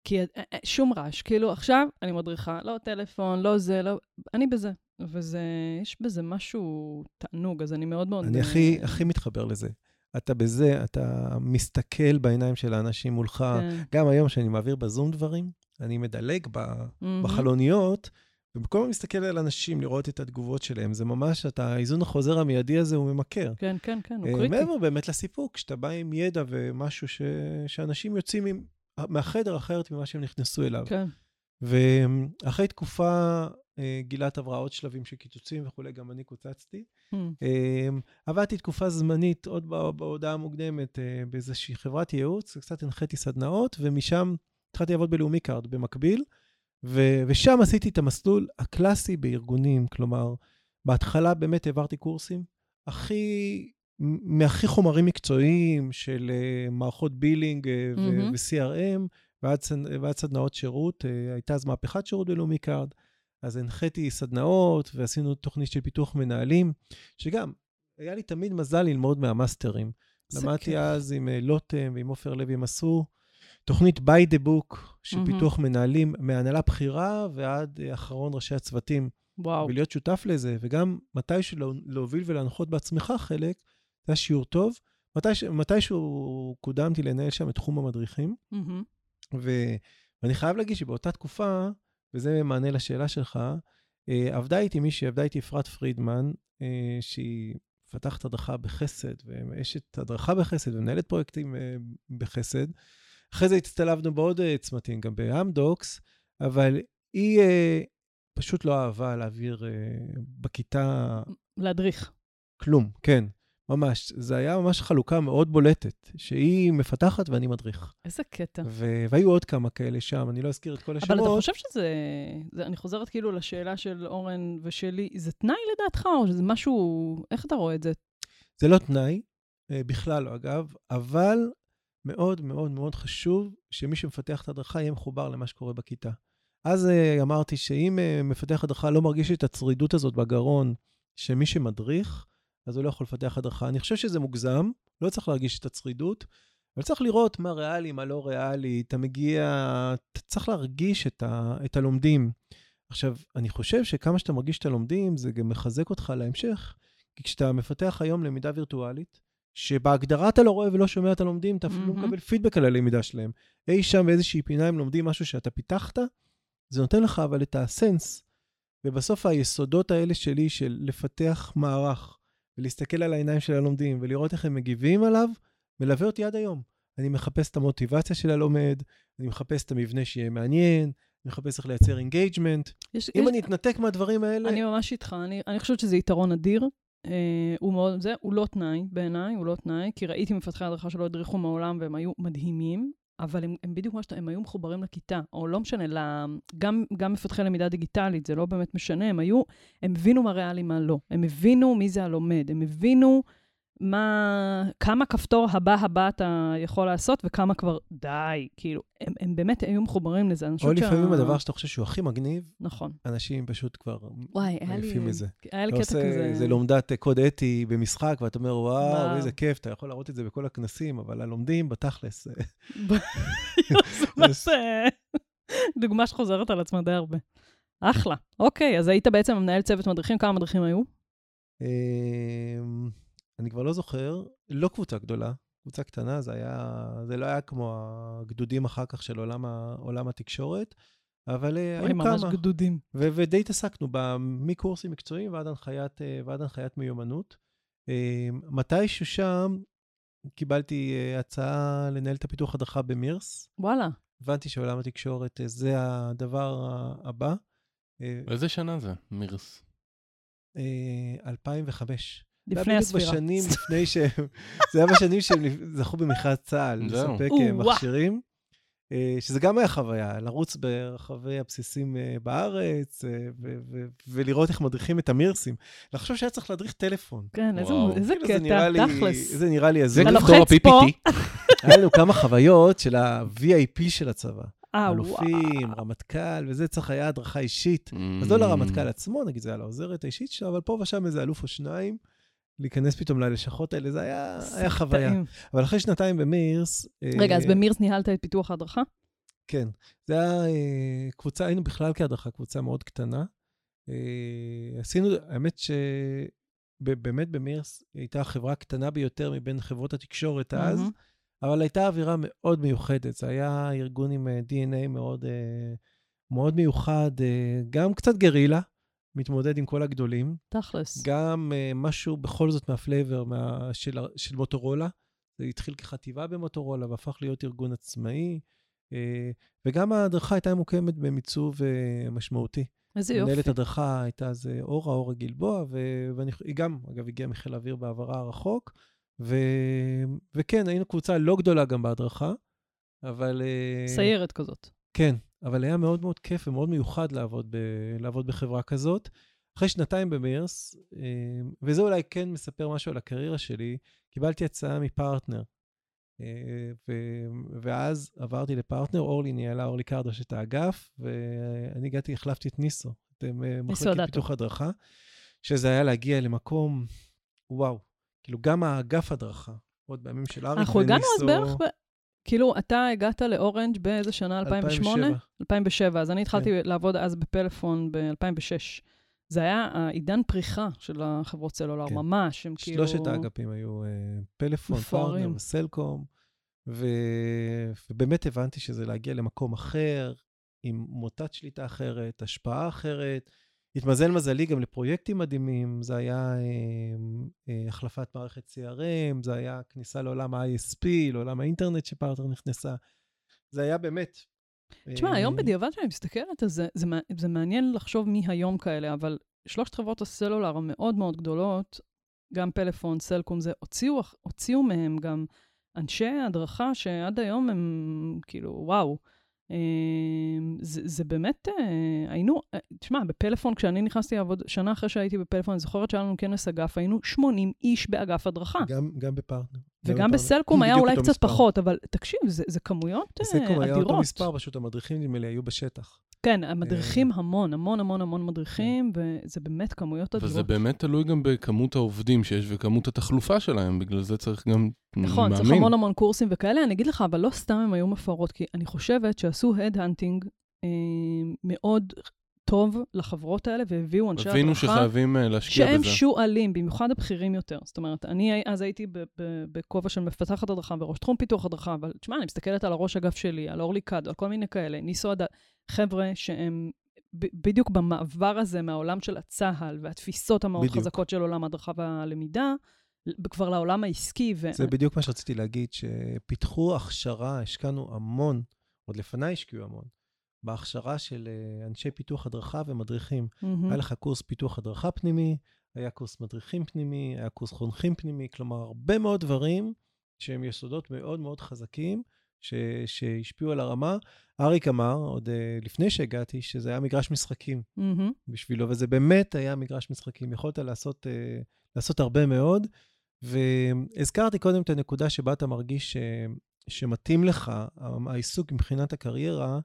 כי אה, אה, שום רעש, כאילו, עכשיו אני מדריכה, לא טלפון, לא זה, לא... אני בזה. וזה, יש בזה משהו תענוג, אז אני מאוד מאוד... אני הכי, הכי מתחבר לזה. אתה בזה, אתה מסתכל בעיניים של האנשים מולך. כן. גם היום, כשאני מעביר בזום דברים, אני מדלג ב... מהמם. בחלוניות, ובכל פעם מסתכל על אנשים לראות את התגובות שלהם. זה ממש, אתה, האיזון החוזר המיידי הזה הוא ממכר. כן, כן, כן, הוא אה, קריטי. מעבר באמת לסיפוק, כשאתה בא עם ידע ומשהו ש... שאנשים יוצאים עם... מהחדר אחרת ממה שהם נכנסו אליו. כן. ואחרי תקופה, גילת עברה עוד שלבים של קיצוצים וכולי, גם אני קוצצתי. אה, עבדתי תקופה זמנית, עוד בה- בהודעה המוקדמת, אה, באיזושהי חברת ייעוץ, קצת הנחיתי סדנאות, ומשם התחלתי לעבוד בלאומי קארד במקביל, ו- ושם עשיתי את המסלול הקלאסי בארגונים, כלומר, בהתחלה באמת העברתי קורסים, הכי, מהכי חומרים מקצועיים של אה, מערכות billing אה, ו- מהמם. ו-CRM, ועד, ועד סדנאות שירות. אה, הייתה אז מהפכת שירות בלאומי קארד, אז הנחיתי סדנאות ועשינו תוכנית של פיתוח מנהלים, שגם, היה לי תמיד מזל ללמוד מהמאסטרים. למדתי כיף. אז עם אה, לוטם ועם עופר לוי, עשו תוכנית by the book של מהמם. פיתוח מנהלים, מהנהלה בכירה ועד אה, אחרון ראשי הצוותים. וואו. ולהיות שותף לזה, וגם מתישהו לה- להוביל ולהנחות בעצמך חלק, זה היה שיעור טוב. מתיש, מתישהו קודמתי לנהל שם את תחום המדריכים. ו, ואני חייב להגיד שבאותה תקופה, וזה מענה לשאלה שלך, אה, עבדה איתי מישהי, עבדה איתי אפרת פרידמן, אה, שהיא מפתחת הדרכה בחסד, ואשת הדרכה בחסד, ומנהלת פרויקטים אה, בחסד. אחרי זה הצטלבנו בעוד צמתים, גם באמדוקס, אבל היא פשוט לא אהבה להעביר בכיתה... להדריך. כלום, כן. ממש. זה היה ממש חלוקה מאוד בולטת, שהיא מפתחת ואני מדריך. איזה קטע. ו... והיו עוד כמה כאלה שם, אני לא אזכיר את כל השמות. אבל אתה חושב שזה... זה, אני חוזרת כאילו לשאלה של אורן ושלי, זה תנאי לדעתך, או שזה משהו... איך אתה רואה את זה? זה לא תנאי, אה, בכלל לא, אגב, אבל מאוד מאוד מאוד חשוב שמי שמפתח את ההדרכה יהיה מחובר למה שקורה בכיתה. אז uh, אמרתי שאם uh, מפתח הדרכה לא מרגיש את הצרידות הזאת בגרון, שמי שמדריך, אז הוא לא יכול לפתח הדרכה. אני חושב שזה מוגזם, לא צריך להרגיש את הצרידות, אבל צריך לראות מה ריאלי, מה לא ריאלי. אתה מגיע, אתה צריך להרגיש את, ה, את הלומדים. עכשיו, אני חושב שכמה שאתה מרגיש את הלומדים, זה גם מחזק אותך להמשך. כי כשאתה מפתח היום למידה וירטואלית, שבהגדרה אתה לא רואה ולא שומע את הלומדים, אתה אפילו mm-hmm. מקבל פידבק על הלמידה שלהם. אי שם באיזושהי פינה הם לומדים משהו שאתה פיתחת, זה נותן לך אבל את ה sense. ובסוף היסודות האלה שלי של לפתח מערך, ולהסתכל על העיניים של הלומדים ולראות איך הם מגיבים עליו, מלווה אותי עד היום. אני מחפש את המוטיבציה של הלומד, אני מחפש את המבנה שיהיה מעניין, אני מחפש איך לייצר engagement. אם יש... אני אתנתק מהדברים האלה... אני ממש איתך, אני, אני חושבת שזה יתרון אדיר. אה, הוא מאוד, זה, הוא לא תנאי בעיניי, הוא לא תנאי, כי ראיתי מפתחי הדרכה שלא הדריכו מעולם והם היו מדהימים, אבל הם, הם בדיוק כמו שאתה, הם היו מחוברים לכיתה, או לא משנה, לה, גם, גם מפתחי למידה דיגיטלית, זה לא באמת משנה, הם היו, הם הבינו מה ריאלי, מה לא. הם הבינו מי זה הלומד, הם הבינו מה, כמה כפתור הבא הבא אתה יכול לעשות, וכמה כבר די, כאילו, הם, הם באמת היו מחוברים לזה. או לפעמים שה... הדבר שאתה חושב שהוא הכי מגניב, נכון. אנשים פשוט כבר וואי, לי, מזה. היה לי קטע עושה, כזה. זה לומדת קוד אתי במשחק, ואתה אומר, וואו, וואו, איזה כיף, אתה יכול להראות את זה בכל הכנסים, אבל הלומדים, בתכלס. דוגמה שחוזרת על עצמה די הרבה. אחלה. אוקיי, אז היית בעצם מנהל צוות מדריכים, כמה מדריכים היו? אני כבר לא זוכר, לא קבוצה גדולה, קבוצה קטנה, זה היה, זה לא היה כמו הגדודים אחר כך של עולם, ה, עולם התקשורת, אבל אה, היו כמה. ממש גדודים. ו- ודי התעסקנו מקורסים מקצועיים ועד הנחיית, אה, ועד הנחיית מיומנות. אה, מתישהו שם קיבלתי הצעה לנהל את הפיתוח הדרכה במירס. וואלה. הבנתי שעולם התקשורת זה הדבר הבא. איזה שנה זה, מירס? 2005. לפני הספירה. זה היה בדיוק בשנים לפני שהם, זה היה בשנים שהם זכו במכרז צה"ל, לספק אה, מכשירים. אה, שזה גם היה חוויה, לרוץ ברחבי הבסיסים אה, בארץ, ולראות איך מדריכים את המירסים. לחשוב שהיה צריך להדריך טלפון. כן, איזה קטע, תכלס. זה נראה לי הזוי. זה כפתור ה-PPT. היה לנו כמה חוויות של ה-VIP של הצבא. אלופים, רמטכ"ל, וזה צריך היה הדרכה אישית. אז לא לרמטכ"ל עצמו, נגיד זה היה לעוזרת האישית שלו, אבל פה ושם איזה אלוף או שניים. להיכנס פתאום ללשכות האלה, זה היה, היה חוויה. אבל אחרי שנתיים במירס... רגע, אה, אז במירס ניהלת את פיתוח ההדרכה? כן. זה היה אה, קבוצה, היינו בכלל כהדרכה, קבוצה מאוד קטנה. אה, עשינו, האמת שבאמת במירס הייתה החברה הקטנה ביותר מבין חברות התקשורת אז, אבל הייתה אווירה מאוד מיוחדת. זה היה ארגון עם DNA מאוד, מאוד מיוחד, גם קצת גרילה. מתמודד עם כל הגדולים. תכלס. גם uh, משהו בכל זאת מה flavor מה, של, של מוטורולה. זה התחיל כחטיבה במוטורולה והפך להיות ארגון עצמאי. Uh, וגם ההדרכה הייתה מוקמת במיצוב uh, משמעותי. איזה יופי. מנהלת הדרכה הייתה זה אורה, אורה גלבוע, והיא גם, אגב, הגיעה מחיל האוויר בעברה הרחוק. ו... וכן, היינו קבוצה לא גדולה גם בהדרכה, אבל... סיירת כזאת. כן, אבל היה מאוד מאוד כיף ומאוד מיוחד לעבוד, ב, לעבוד בחברה כזאת. אחרי שנתיים במירס, אה, וזה אולי כן מספר משהו על הקריירה שלי, קיבלתי הצעה מפרטנר. אה, ו, ואז עברתי לפרטנר, אורלי ניהלה, אורלי קרדוש את האגף, ואני הגעתי, החלפתי את ניסו, את אה, מחלקת פיתוח הדרכה, שזה היה להגיע למקום, וואו, כאילו גם האגף הדרכה, עוד בימים של אריק וניסו. אנחנו הגענו אז בערך כאילו, אתה הגעת לאורנג' באיזה שנה? 2008? 2007. 2007, אז אני התחלתי כן. לעבוד אז בפלאפון ב-2006. זה היה העידן פריחה של החברות סלולר, כן. ממש, הם כאילו... שלושת האגפים היו uh, פלאפון, פארטנר וסלקום, ו... ובאמת הבנתי שזה להגיע למקום אחר, עם מוטת שליטה אחרת, השפעה אחרת, התמזל מזלי גם לפרויקטים מדהימים, זה היה אה, אה, החלפת מערכת CRM, זה היה כניסה לעולם ה-ISP, לעולם האינטרנט שפרטנר נכנסה. זה היה באמת... תשמע, אה, היום בדיעבד שאני מסתכלת, אז זה, זה, זה מעניין לחשוב מי היום כאלה, אבל שלושת חברות הסלולר המאוד מאוד גדולות, גם פלאפון, סלקום, זה, הוציאו, הוציאו מהם גם אנשי הדרכה שעד היום הם כאילו, וואו. אה, זה, זה באמת, אה, היינו, אה, תשמע, בפלאפון, כשאני נכנסתי לעבוד, שנה אחרי שהייתי בפלאפון, אני זוכרת שהיה לנו כנס אגף, היינו 80 איש באגף הדרכה. גם, גם בפרטנר. וגם. בסלקום היה אולי קצת מספר. פחות, אבל תקשיב, זה, זה כמויות אה, בסלקום היה אותו אדירות. מספר, פשוט המדריכים נדמה לי היו בשטח. כן, המדריכים המון, המון המון המון מדריכים, וזה באמת כמויות אדירות. וזה באמת תלוי גם בכמות העובדים שיש וכמות התחלופה שלהם, בגלל זה צריך גם, נכון, אני צריך מאמין. המון המון קורסים וכאלה. אני אגיד לך, אבל לא סתם הם היו מפוארות, כי אני חושבת שעשו head hunting אה, מאוד טוב לחברות האלה, והביאו אנשי הדרכה. הבינו שחייבים אה, להשקיע שהם בזה. שועלים, במיוחד הבכירים יותר. זאת אומרת, אני אז הייתי בכובע של מפתחת הדרכה וראש תחום פיתוח הדרכה, אבל תשמע, אני מסתכלת על הראש אגף שלי, על אורלי קאדו, על כל מיני כאלה, ניסו עד... חבר'ה שהם בדיוק במעבר הזה מהעולם של הצה"ל והתפיסות המאוד בדיוק. חזקות של עולם ההדרכה והלמידה, כבר לעולם העסקי. ו... זה בדיוק מה שרציתי להגיד, שפיתחו הכשרה, השקענו המון, עוד לפניי השקיעו המון, בהכשרה של אה, אנשי פיתוח הדרכה ומדריכים. מהמם. היה לך קורס פיתוח הדרכה פנימי, היה קורס מדריכים פנימי, היה קורס חונכים פנימי, כלומר, הרבה מאוד דברים שהם יסודות מאוד מאוד חזקים, ש, שהשפיעו על הרמה. אריק אמר, עוד uh, לפני שהגעתי, שזה היה מגרש משחקים מהמם. בשבילו, וזה באמת היה מגרש משחקים. יכולת לעשות, uh, לעשות הרבה מאוד. והזכרתי קודם את הנקודה שבה אתה מרגיש ש, שמתאים לך העיסוק מבחינת הקריירה,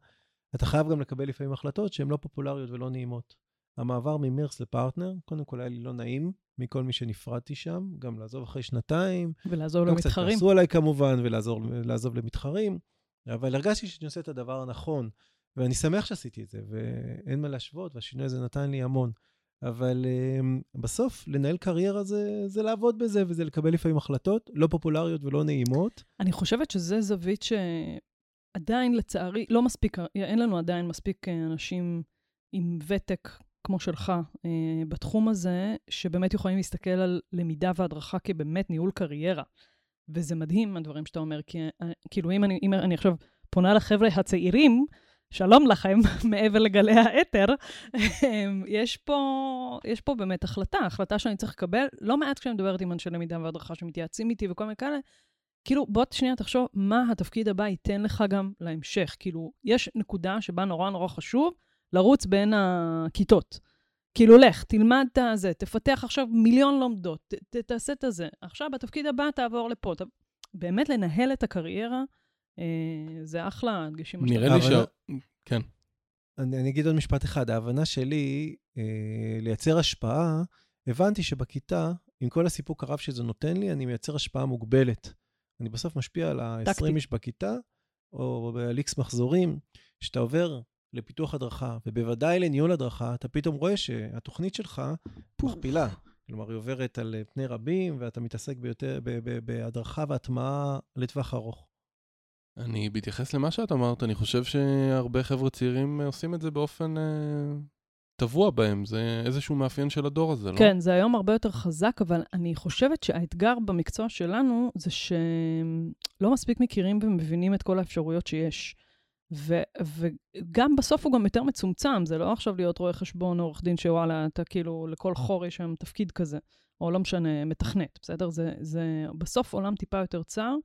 אתה חייב גם לקבל לפעמים החלטות שהן לא פופולריות ולא נעימות. המעבר ממירס לפרטנר, קודם כל היה לי לא נעים מכל מי שנפרדתי שם, גם לעזוב אחרי שנתיים. ולעזור גם קצת למתחרים. כעסו עליי כמובן, ולעזור, לעזוב למתחרים, אבל הרגשתי שאני עושה את הדבר הנכון, ואני שמח שעשיתי את זה, ואין מה להשוות, והשינוי הזה נתן לי המון. אבל um, בסוף, לנהל קריירה זה, זה לעבוד בזה, וזה לקבל לפעמים החלטות לא פופולריות ולא נעימות. אני חושבת שזה זווית שעדיין, לצערי, לא מספיק, אין לנו עדיין מספיק אה, אנשים עם ותק כמו שלך אה, בתחום הזה, שבאמת יכולים להסתכל על למידה והדרכה כבאמת ניהול קריירה. וזה מדהים, הדברים שאתה אומר, כי אה, כאילו, אם אני, אם אני עכשיו פונה לחבר'ה הצעירים, שלום לכם, מעבר לגלי האתר, יש פה, יש פה באמת החלטה, החלטה שאני צריך לקבל, לא מעט כשאני מדברת עם אנשי למידה והדרכה שמתייעצים איתי וכל מיני כאלה, כאילו, בוא שנייה תחשוב מה התפקיד הבא ייתן לך גם להמשך. כאילו, יש נקודה שבה נורא נורא חשוב לרוץ בין הכיתות. כאילו, לך, תלמד את הזה, תפתח עכשיו מיליון לומדות, ת, ת, תעשה את הזה. עכשיו, בתפקיד הבא תעבור לפה. ת... באמת לנהל את הקריירה, אה, זה אחלה הדגשים. נראה לי ש... כן. אני, אני אגיד עוד משפט אחד. ההבנה שלי אה, לייצר השפעה, הבנתי שבכיתה, עם כל הסיפוק הרב שזה נותן לי, אני מייצר השפעה מוגבלת. אני בסוף משפיע על ה-20 טקטי. איש בכיתה, או על איקס מחזורים. כשאתה עובר לפיתוח הדרכה, ובוודאי לניהול הדרכה, אתה פתאום רואה שהתוכנית שלך מכפילה. כלומר, היא עוברת על אה, פני רבים, ואתה מתעסק ביותר, בהדרכה והטמעה לטווח ארוך. אני, בהתייחס למה שאת אמרת, אני חושב שהרבה חבר'ה צעירים אה, עושים את זה באופן אה, טבוע בהם. זה איזשהו מאפיין של הדור הזה, לא? כן, זה היום הרבה יותר חזק, אבל אני חושבת שהאתגר במקצוע שלנו זה שלא מספיק מכירים ומבינים את כל האפשרויות שיש. ו- וגם בסוף הוא גם יותר מצומצם, זה לא עכשיו להיות רואה חשבון או עורך דין שוואלה, אתה כאילו, לכל חור יש שם תפקיד כזה, או לא משנה, מתכנת, בסדר? זה, זה בסוף עולם טיפה יותר צר.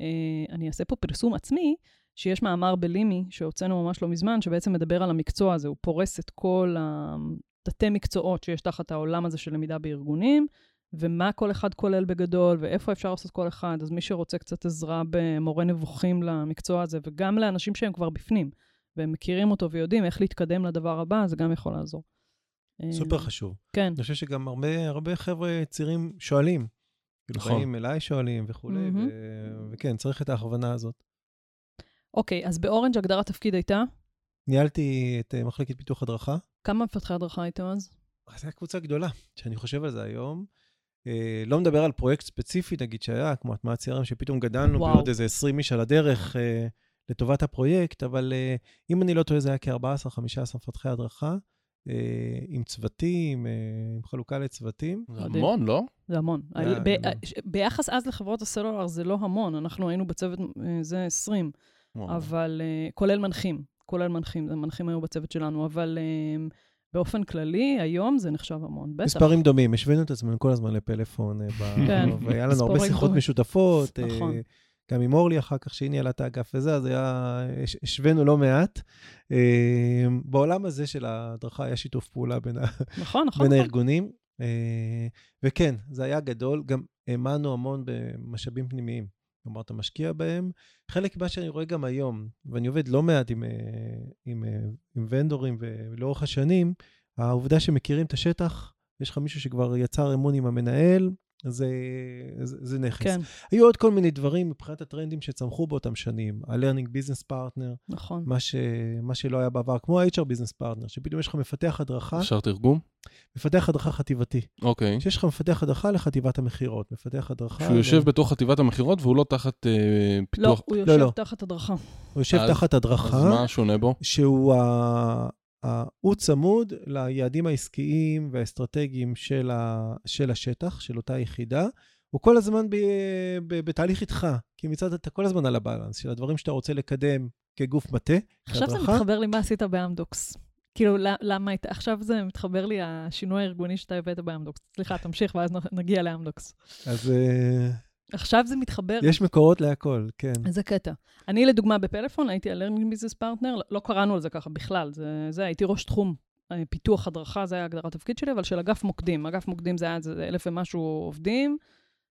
אה, אני אעשה פה פרסום עצמי, שיש מאמר בלימי שהוצאנו ממש לא מזמן, שבעצם מדבר על המקצוע הזה, הוא פורס את כל התתי מקצועות שיש תחת העולם הזה של למידה בארגונים, ומה כל אחד כולל בגדול, ואיפה אפשר לעשות כל אחד. אז מי שרוצה קצת עזרה במורה נבוכים למקצוע הזה, וגם לאנשים שהם כבר בפנים, והם מכירים אותו ויודעים איך להתקדם לדבר הבא, זה גם יכול לעזור. סופר אה, חשוב. כן. אני חושב שגם הרבה, הרבה חבר'ה צעירים שואלים. נכון. באים אליי שואלים וכולי, מהמם. ו... וכן, צריך את ההכוונה הזאת. אוקיי, אז באורנג' הגדרת תפקיד הייתה? ניהלתי את אה, מחלקת פיתוח הדרכה. כמה מפתחי הדרכה הייתם אז? זו הייתה קבוצה גדולה, שאני חושב על זה היום. אה, לא מדבר על פרויקט ספציפי, נגיד, שהיה, כמו הטמעת CRM, שפתאום גדלנו וואו. בעוד איזה 20 איש על הדרך אה, לטובת הפרויקט, אבל אה, אם אני לא טועה, זה היה כ-14-15 מפתחי הדרכה. אה, עם צוותים, אה, עם חלוקה לצוותים. זה. המון, לא? זה המון. זה ב- המון. ש- ביחס אז לחברות הסלולר זה לא המון, אנחנו היינו בצוות, אה, זה 20, וואו. אבל אה, כולל מנחים, כולל מנחים, מנחים היו בצוות שלנו, אבל אה, באופן כללי, היום זה נחשב המון, בטח. מספרים דומים, השווינו את עצמנו כל הזמן לפלאפון, אה, כן, והיה לנו הרבה שיחות. משותפות. נכון. גם עם אורלי אחר כך, שהיא ניהלה את האגף וזה, אז היה, הש- השווינו לא מעט. בעולם הזה של ההדרכה היה שיתוף פעולה בין, נכון, נכון. בין נכון. הארגונים. וכן, זה היה גדול, גם האמנו המון במשאבים פנימיים. כלומר, אתה משקיע בהם. חלק ממה שאני רואה גם היום, ואני עובד לא מעט עם, אה, עם, אה, עם ונדורים ולאורך השנים, העובדה שמכירים את השטח, יש לך מישהו שכבר יצר אמון עם המנהל, זה, זה, זה נכס. כן, היו עוד כל מיני דברים מבחינת הטרנדים שצמחו באותם שנים. ה-learning business partner, נכון. מה, ש, מה שלא היה בעבר, כמו ה-HR business partner, שפתאום יש לך מפתח הדרכה, אפשר תרגום? מפתח הדרכה חטיבתי. אוקיי. שיש לך מפתח הדרכה לחטיבת המכירות, מפתח הדרכה... שהוא יושב ל- בתוך חטיבת המכירות והוא לא תחת אה, לא, פיתוח. הוא לא, יושב לא. תחת הדרכה. הוא יושב אז- תחת אז הדרכה, מה שונה בו? שהוא ה... הוא צמוד ליעדים העסקיים והאסטרטגיים של, ה... של השטח, של אותה יחידה. הוא כל הזמן ב... ב... בתהליך איתך, כי מצד אתה כל הזמן על הבלנס של הדברים שאתה רוצה לקדם כגוף מטה, עכשיו זה. מתחבר לי מה עשית באמדוקס. כאילו, למה היית, עכשיו זה מתחבר לי השינוי הארגוני שאתה הבאת באמדוקס. סליחה, תמשיך ואז נגיע לאמדוקס. אז אה, עכשיו זה מתחבר, יש מקורות להכל, כן. איזה קטע. אני, לדוגמה, בפלאפון הייתי ה-learning business partner, לא קראנו על זה ככה בכלל, זה, זה הייתי ראש תחום. אה, פיתוח הדרכה, זה היה הגדרת התפקיד שלי, אבל של אגף מוקדים. אגף מוקדים זה היה איזה אלף ומשהו עובדים,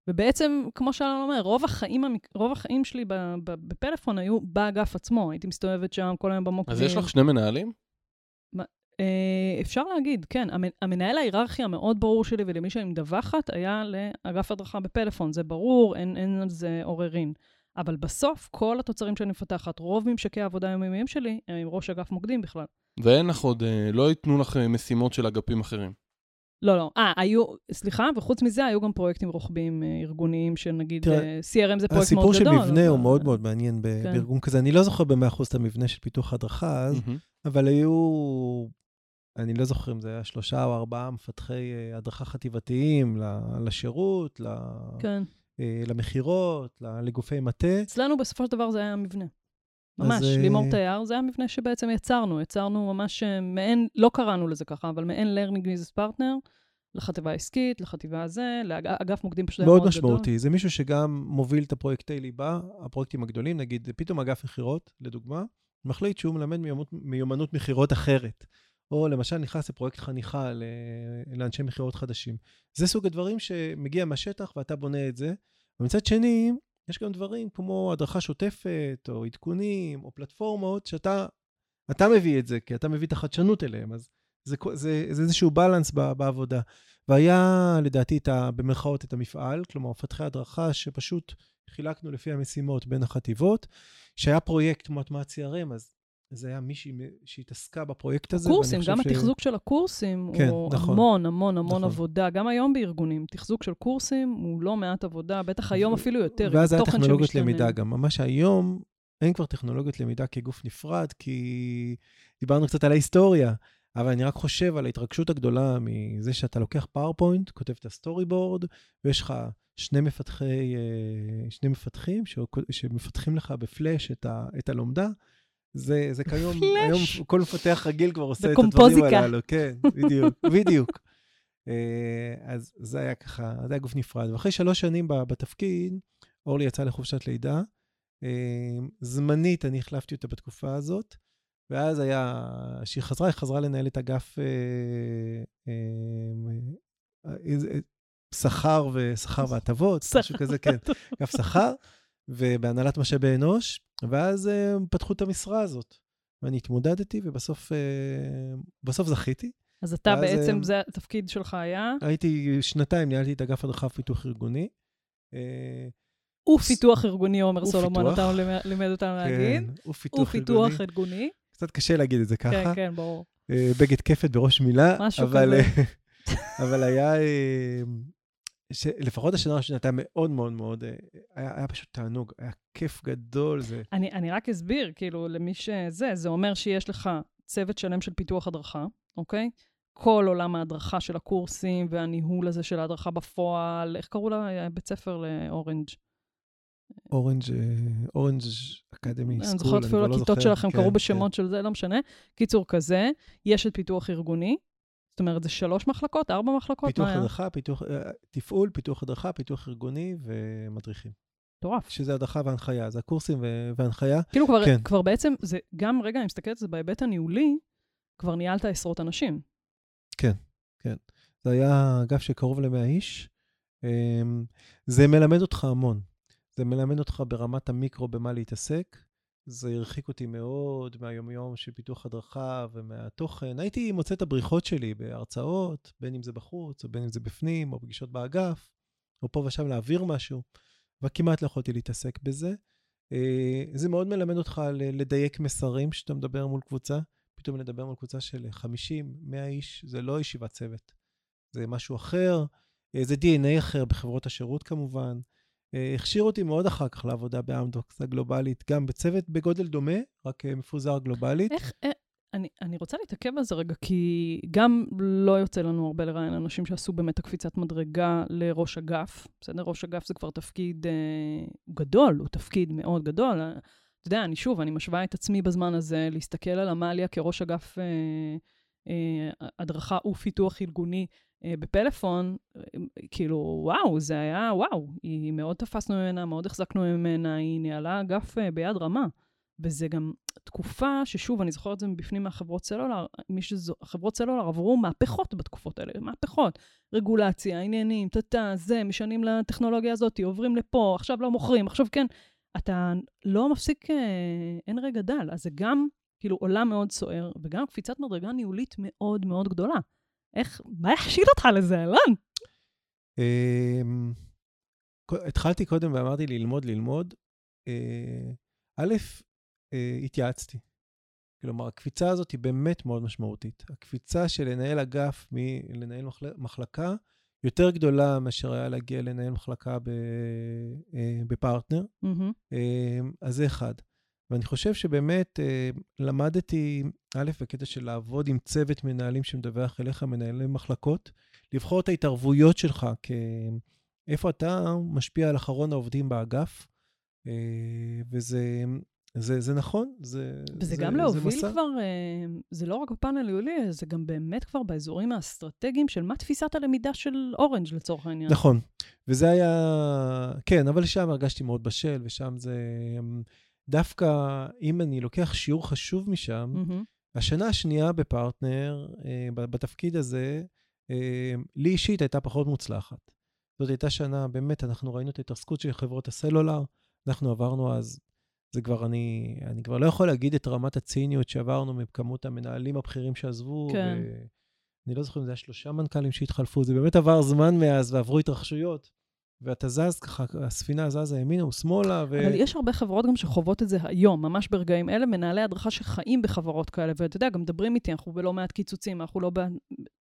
ובעצם, כמו שאלון אומר, רוב החיים, רוב החיים שלי ב- ב- בפלאפון היו באגף עצמו. הייתי מסתובבת שם כל היום במוקדים. אז יש לך שני מנהלים? אה, אפשר להגיד, כן. המ- המנהל ההיררכי המאוד ברור שלי ולמי שאני מדווחת היה לאגף הדרכה בפלאפון. זה ברור, אין, אין על זה עוררין. אבל בסוף, כל התוצרים שאני מפתחת, רוב ממשקי העבודה היומיומיים שלי, הם עם ראש אגף מוקדים בכלל. ואין לך עוד, אה, לא ייתנו לך אה, משימות של אגפים אחרים. לא, לא. אה, היו, סליחה, וחוץ מזה, היו גם פרויקטים רוחביים ארגוניים, שנגיד, תראה, אה, CRM זה פרויקט מאוד הסיפור של גדול. מבנה הוא מאוד מאוד מעניין כן. בארגון כזה. אני לא זוכר ב-100% את המבנה של פיתוח הדרכה אז, מהמם. אבל היו, אני לא זוכר אם זה היה שלושה או ארבעה מפתחי אה, הדרכה חטיבתיים ל- לשירות, ל- כן. אה, למכירות, ל- לגופי מטה. אצלנו בסופו של דבר זה היה המבנה. אז, ממש, אה, לימור תייר, זה המבנה שבעצם יצרנו. יצרנו ממש מעין, לא קראנו לזה ככה, אבל מעין learning business partner לחטיבה העסקית, לחטיבה הזה, לאגף מוקדים פשוט היה מאוד מאוד משמעותי. זה מישהו שגם מוביל את הפרויקטי ליבה, הפרויקטים הגדולים, נגיד פתאום אגף מכירות, לדוגמה, מחליט שהוא מלמד מיומנות, מיומנות מכירות אחרת. או למשל נכנס לפרויקט חניכה לאנשי מכירות חדשים. זה סוג הדברים שמגיע מהשטח ואתה בונה את זה. ומצד שני, יש גם דברים כמו הדרכה שוטפת, או עדכונים, או פלטפורמות, שאתה אתה מביא את זה, כי אתה מביא את החדשנות אליהם. אז זה, זה, זה איזשהו בלנס בעבודה. והיה לדעתי את ה, במרכאות את המפעל, כלומר מפתחי הדרכה שפשוט חילקנו לפי המשימות בין החטיבות. שהיה פרויקט כמו הטמעת CRM, אז זה היה מישהי שהתעסקה בפרויקט הזה. קורסים, גם ש- התחזוק של הקורסים כן, הוא נכון. המון, המון, המון נכון. עבודה. גם היום בארגונים, תחזוק של קורסים הוא לא מעט עבודה, בטח היום אפילו יותר, עם ואז היה טכנולוגיות שמשתנה. למידה גם. ממש היום אין כבר טכנולוגיות למידה כגוף נפרד, כי דיברנו קצת על ההיסטוריה, אבל אני רק חושב על ההתרגשות הגדולה מזה שאתה לוקח PowerPoint, כותב את ה storyboard, ויש לך שני מפתחי, אה, שני מפתחים שמפתחים לך בפלאש את, ה, את הלומדה. זה, זה כיום, בפלאש. היום כל מפתח רגיל כבר עושה את הדברים. הללו. כן, בדיוק, בדיוק. אה, אז זה היה ככה, זה היה גוף נפרד. ואחרי שלוש שנים בתפקיד, אורלי יצאה לחופשת לידה. אה, זמנית, אני החלפתי אותה בתקופה הזאת, ואז היה, כשהיא חזרה, היא חזרה לנהל את אגף אה, שכר ושכר והטבות, משהו כזה, כן, אגף שכר, ובהנהלת משאבי אנוש, ואז אה, פתחו את המשרה הזאת. ואני התמודדתי, ובסוף אה, בסוף זכיתי. אז אתה בעצם, אה, זה התפקיד שלך היה, הייתי שנתיים, ניהלתי את אגף הדרכה ופיתוח ארגוני. ופיתוח ארגוני, עומר. סולומון, אתה לימד- אותנו להגיד. כן, ופיתוח ארגוני. ופיתוח ארגוני. קצת קשה להגיד את זה ככה. כן, כן, ברור. בגד כפת בראש מילה. משהו אבל, כזה. אבל היה, אה, ש- לפחות השנה הראשונה הייתה מאוד מאוד מאוד, אה, היה, היה פשוט תענוג, היה כיף גדול. זה, אני, אני רק אסביר, כאילו, למי שזה, זה אומר שיש לך צוות שלם של פיתוח הדרכה, אוקיי? כל עולם ההדרכה של הקורסים והניהול הזה של ההדרכה בפועל, איך קראו לה? בית ספר לאורנג'. Orange, אה, Orange academy school, אני זוכרת אפילו לא הכיתות זוכר. שלכם כן, קראו כן. בשמות של זה, לא משנה. קיצור כזה, יש את פיתוח ארגוני, אומרת, זה שלוש מחלקות, ארבע מחלקות? פיתוח? הדרכה, פיתוח, אה, תפעול, פיתוח הדרכה, פיתוח ארגוני ומדריכים. מטורף. שזה הדרכה והנחיה, זה הקורסים והנחיה. כאילו כבר, כן. כבר בעצם, זה גם, רגע, אני מסתכלת על זה בהיבט הניהולי, כבר ניהלת עשרות אנשים. זה היה אגף של קרוב ל-100 איש. אמ, זה מלמד אותך המון. זה מלמד אותך ברמת המיקרו במה להתעסק. זה הרחיק אותי מאוד מהיומיום של פיתוח הדרכה ומהתוכן. הייתי מוצא את הבריחות שלי בהרצאות, בין אם זה בחוץ, או בין אם זה בפנים, או פגישות באגף, או פה ושם להעביר משהו, וכמעט לא יכולתי להתעסק בזה. אה, זה מאוד מלמד אותך לדייק מסרים כשאתה מדבר מול קבוצה. פתאום לדבר מול קבוצה של 50, 100 איש, זה לא ישיבת צוות. זה משהו אחר, אה, זה DNA אחר בחברות השירות כמובן. אה, הכשיר אותי מאוד אחר כך לעבודה באמדוקס הגלובלית, גם בצוות בגודל דומה, רק אה, מפוזר גלובלית. איך, אה, אני, אני רוצה להתעכב על זה רגע, כי גם לא יוצא לנו הרבה לראיין אנשים שעשו באמת הקפיצת מדרגה לראש אגף. בסדר? ראש אגף זה כבר תפקיד אה, גדול, הוא תפקיד מאוד גדול. אתה יודע, אני שוב, אני משווה את עצמי בזמן הזה להסתכל על עמליה כראש אגף אה, אה, הדרכה ופיתוח ארגוני בפלאפון, אה, כאילו, וואו, זה היה, וואו, היא מאוד תפסנו ממנה, מאוד החזקנו ממנה, היא ניהלה אגף אה, ביד רמה. וזה גם תקופה ששוב, אני זוכרת את זה מבפנים מהחברות סלולר, מי שזו, החברות סלולר עברו מהפכות בתקופות האלה, מהפכות. רגולציה, עניינים, טאטה, זה, משנים לטכנולוגיה הזאת, עוברים לפה, עכשיו לא מוכרים, עכשיו כן. אתה לא מפסיק, אה, אין רגע דל. אז זה גם כאילו עולם מאוד סוער, וגם קפיצת מדרגה ניהולית מאוד מאוד גדולה. איך, מה יכשיל אותך לזה, אלון? אמ, התחלתי קודם ואמרתי ללמוד, ללמוד. אה, א', אה, התייעצתי. כלומר, הקפיצה הזאת היא באמת מאוד משמעותית. הקפיצה של לנהל אגף מלנהל מחל- מחלקה יותר גדולה מאשר היה להגיע לנהל מחלקה אה, בפרטנר. אה, אז זה אחד. ואני חושב שבאמת אה, למדתי, א', בקטע של לעבוד עם צוות מנהלים שמדווח אליך, מנהלי מחלקות, לבחור את ההתערבויות שלך, איפה אתה משפיע על אחרון העובדים באגף, אה, וזה זה, זה נכון, זה וזה זה, גם זה להוביל מסע. כבר, אה, זה לא רק בפן הניהולי, זה גם באמת כבר באזורים האסטרטגיים של מה תפיסת הלמידה של אורנג' לצורך העניין. נכון, וזה היה, כן, אבל שם הרגשתי מאוד בשל, ושם זה, דווקא אם אני לוקח שיעור חשוב משם, מהמם. השנה השנייה בפרטנר, אה, בתפקיד הזה, אה, לי אישית הייתה פחות מוצלחת. זאת הייתה שנה, באמת, אנחנו ראינו את ההתרסקות של חברות הסלולר, אנחנו עברנו אז, זה כבר, אני, אני כבר לא יכול להגיד את רמת הציניות שעברנו מכמות המנהלים הבכירים שעזבו. כן. ו... אני לא זוכר אם זה היה שלושה מנכ"לים שהתחלפו, זה באמת עבר זמן מאז ועברו התרחשויות. ואתה זז ככה, הספינה זזה ימינה ושמאלה, ו... אבל יש הרבה חברות גם שחוות את זה היום, ממש ברגעים אלה, מנהלי הדרכה שחיים בחברות כאלה, ואתה יודע, גם מדברים איתי, אנחנו בלא מעט קיצוצים, אנחנו לא ב...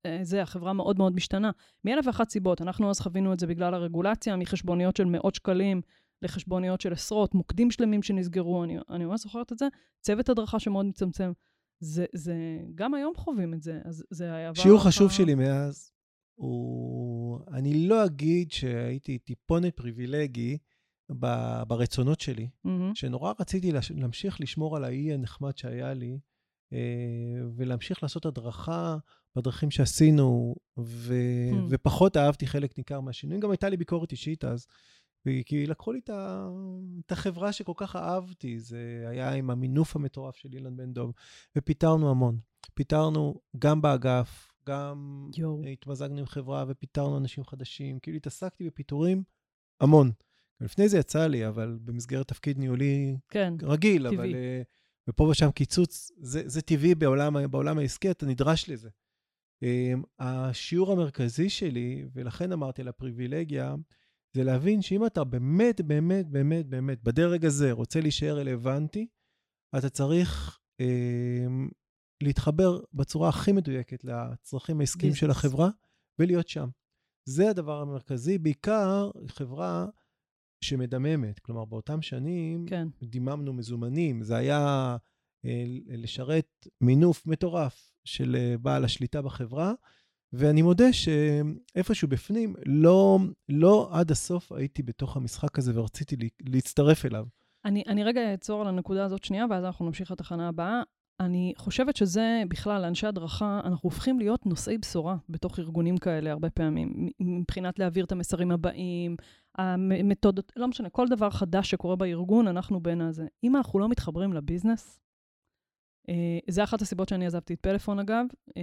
אה, זה, החברה מאוד מאוד משתנה. מאלף ואחת סיבות, אנחנו אז חווינו את זה בגלל הרגולציה, מחשבוניות של מאות שקלים לחשבוניות של עשרות, מוקדים שלמים שנסגרו, אני, אני ממש זוכרת את זה, צוות הדרכה שמאוד מצמצם. זה, זה, גם היום חווים את זה, אז זה היה... שיעור חשוב שלי מאז הוא... אני לא אגיד שהייתי טיפונת פריבילגי ב- ברצונות שלי, מהמם. שנורא רציתי לש- להמשיך לשמור על האי הנחמד שהיה לי, אה, ולהמשיך לעשות הדרכה בדרכים שעשינו, ו... Hmm. ופחות אהבתי חלק ניכר מהשינויים. גם הייתה לי ביקורת אישית אז, כי לקחו לי את, ה... את החברה שכל כך אהבתי. זה היה עם המינוף המטורף של אילן בן דב, ופיטרנו המון. פיטרנו גם באגף, גם יואו. התמזגנו עם חברה ופיטרנו אנשים חדשים. כאילו התעסקתי בפיטורים המון. לפני זה יצא לי, אבל במסגרת תפקיד ניהולי כן, רגיל, טבעי. אבל... אה, ופה ושם קיצוץ, זה, זה טבעי בעולם, בעולם העסקי, אתה נדרש לזה. אה, השיעור המרכזי שלי, ולכן אמרתי על הפריבילגיה, זה להבין שאם אתה באמת, באמת, באמת, באמת, בדרג הזה רוצה להישאר רלוונטי, אתה צריך אה, להתחבר בצורה הכי מדויקת לצרכים העסקיים של. החברה ולהיות שם. זה הדבר המרכזי, בעיקר חברה שמדממת. כלומר, באותם שנים כן. דיממנו מזומנים, זה היה אה, לשרת מינוף מטורף של אה, בעל השליטה בחברה, ואני מודה שאיפשהו בפנים, לא, לא עד הסוף הייתי בתוך המשחק הזה ורציתי להצטרף אליו. אני, אני רגע אעצור על הנקודה הזאת שנייה, ואז אנחנו נמשיך לתחנה הבאה. אני חושבת שזה בכלל, אנשי הדרכה, אנחנו הופכים להיות נושאי בשורה בתוך ארגונים כאלה הרבה פעמים, מבחינת להעביר את המסרים הבאים, המתודות, לא משנה, כל דבר חדש שקורה בארגון, אנחנו בין הזה. אם אנחנו לא מתחברים לביזנס, אה, זה אחת הסיבות שאני עזבתי את פלאפון, אגב. אה,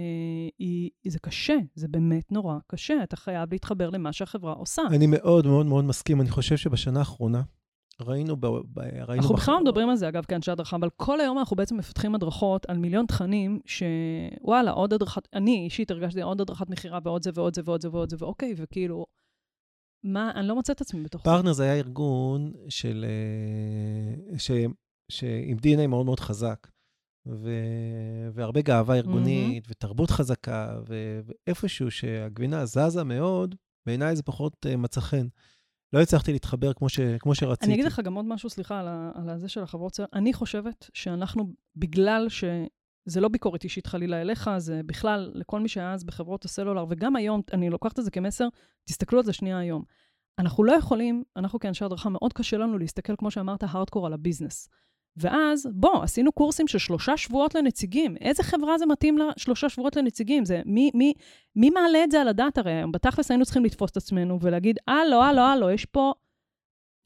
היא, זה קשה, זה באמת נורא קשה. אתה חייב להתחבר למה שהחברה עושה. אני מאוד מאוד מאוד מסכים. אני חושב שבשנה האחרונה, ראינו ב... ב ראינו אנחנו בכלל לא מדברים על זה, אגב, כאנשי הדרכה, אבל כל היום אנחנו בעצם מפתחים הדרכות על מיליון תכנים, שוואלה, עוד הדרכת, אני אישית הרגשתי עוד הדרכת מכירה ועוד זה ועוד זה ועוד זה ועוד זה, ואוקיי, וכאילו, מה, אני לא מוצאת את עצמי בתוך זה. פרטנר זה היה ארגון של... אה, ש... שעם DNA מאוד מאוד חזק. ו... והרבה גאווה ארגונית, mm-hmm. ותרבות חזקה, ו... ואיפשהו שהגבינה זזה מאוד, בעיניי זה פחות uh, מצא חן. לא הצלחתי להתחבר כמו, ש... כמו שרציתי. אני אגיד לך גם עוד משהו, סליחה, על, ה... על הזה של החברות סלולר. אני חושבת שאנחנו, בגלל ש... זה לא ביקורת אישית חלילה אליך, זה בכלל לכל מי שהיה אז בחברות הסלולר, וגם היום, אני לוקחת את זה כמסר, תסתכלו על זה שנייה היום. אנחנו לא יכולים, אנחנו כאנשי הדרכה, מאוד קשה לנו להסתכל, כמו שאמרת, הארדקור על הביזנס. ואז, בוא, עשינו קורסים של שלושה שבועות לנציגים. איזה חברה זה מתאים לשלושה שבועות לנציגים? זה, מי, מי, מי מעלה את זה על הדעת הרי? בתכלס היינו צריכים לתפוס את עצמנו ולהגיד, הלו, הלו, הלו, יש פה...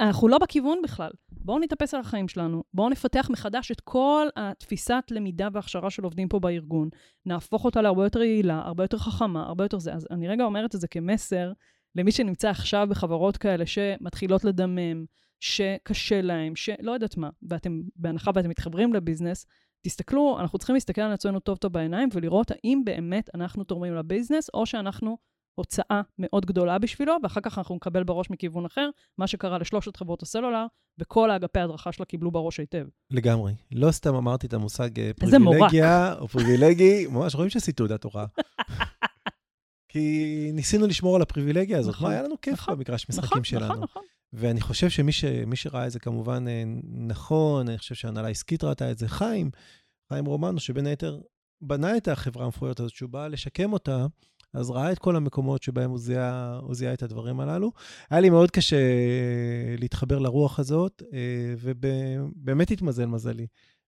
אנחנו לא בכיוון בכלל. בואו נתאפס על החיים שלנו, בואו נפתח מחדש את כל התפיסת למידה והכשרה של עובדים פה בארגון, נהפוך אותה להרבה יותר יעילה, הרבה יותר חכמה, הרבה יותר זה. אז אני רגע אומרת את זה כמסר למי שנמצא עכשיו בחברות כאלה שמתחילות לדמם, שקשה להם, שלא יודעת מה, ואתם, בהנחה ואתם מתחברים לביזנס, תסתכלו, אנחנו צריכים להסתכל על עצמנו טוב טוב בעיניים ולראות האם באמת אנחנו תורמים לביזנס, או שאנחנו הוצאה מאוד גדולה בשבילו, ואחר כך אנחנו נקבל בראש מכיוון אחר, מה שקרה לשלושת חברות הסלולר, וכל האגפי ההדרכה שלה קיבלו בראש היטב. לגמרי. לא סתם אמרתי את המושג אה, פריבילגיה, או פריבילגי, ממש רואים שעשית תעודת הוראה. כי ניסינו לשמור על הפריבילגיה הזאת. נכון, מה, היה לנו כיף נכון, במגרש משחקים נכון, שלנו. נכון, נכון. ואני חושב שמי ש, שראה את זה כמובן אה, נכון, אני חושב שהנהלה עסקית ראתה את זה, חיים, חיים רומנו, שבין היתר בנה את החברה המפוארת הזאת, שהוא בא לשקם אותה, אז ראה את כל המקומות שבהם הוא זיהה, הוא זיהה את הדברים הללו. היה לי מאוד קשה להתחבר לרוח הזאת, אה, ובאמת התמזל מזלי.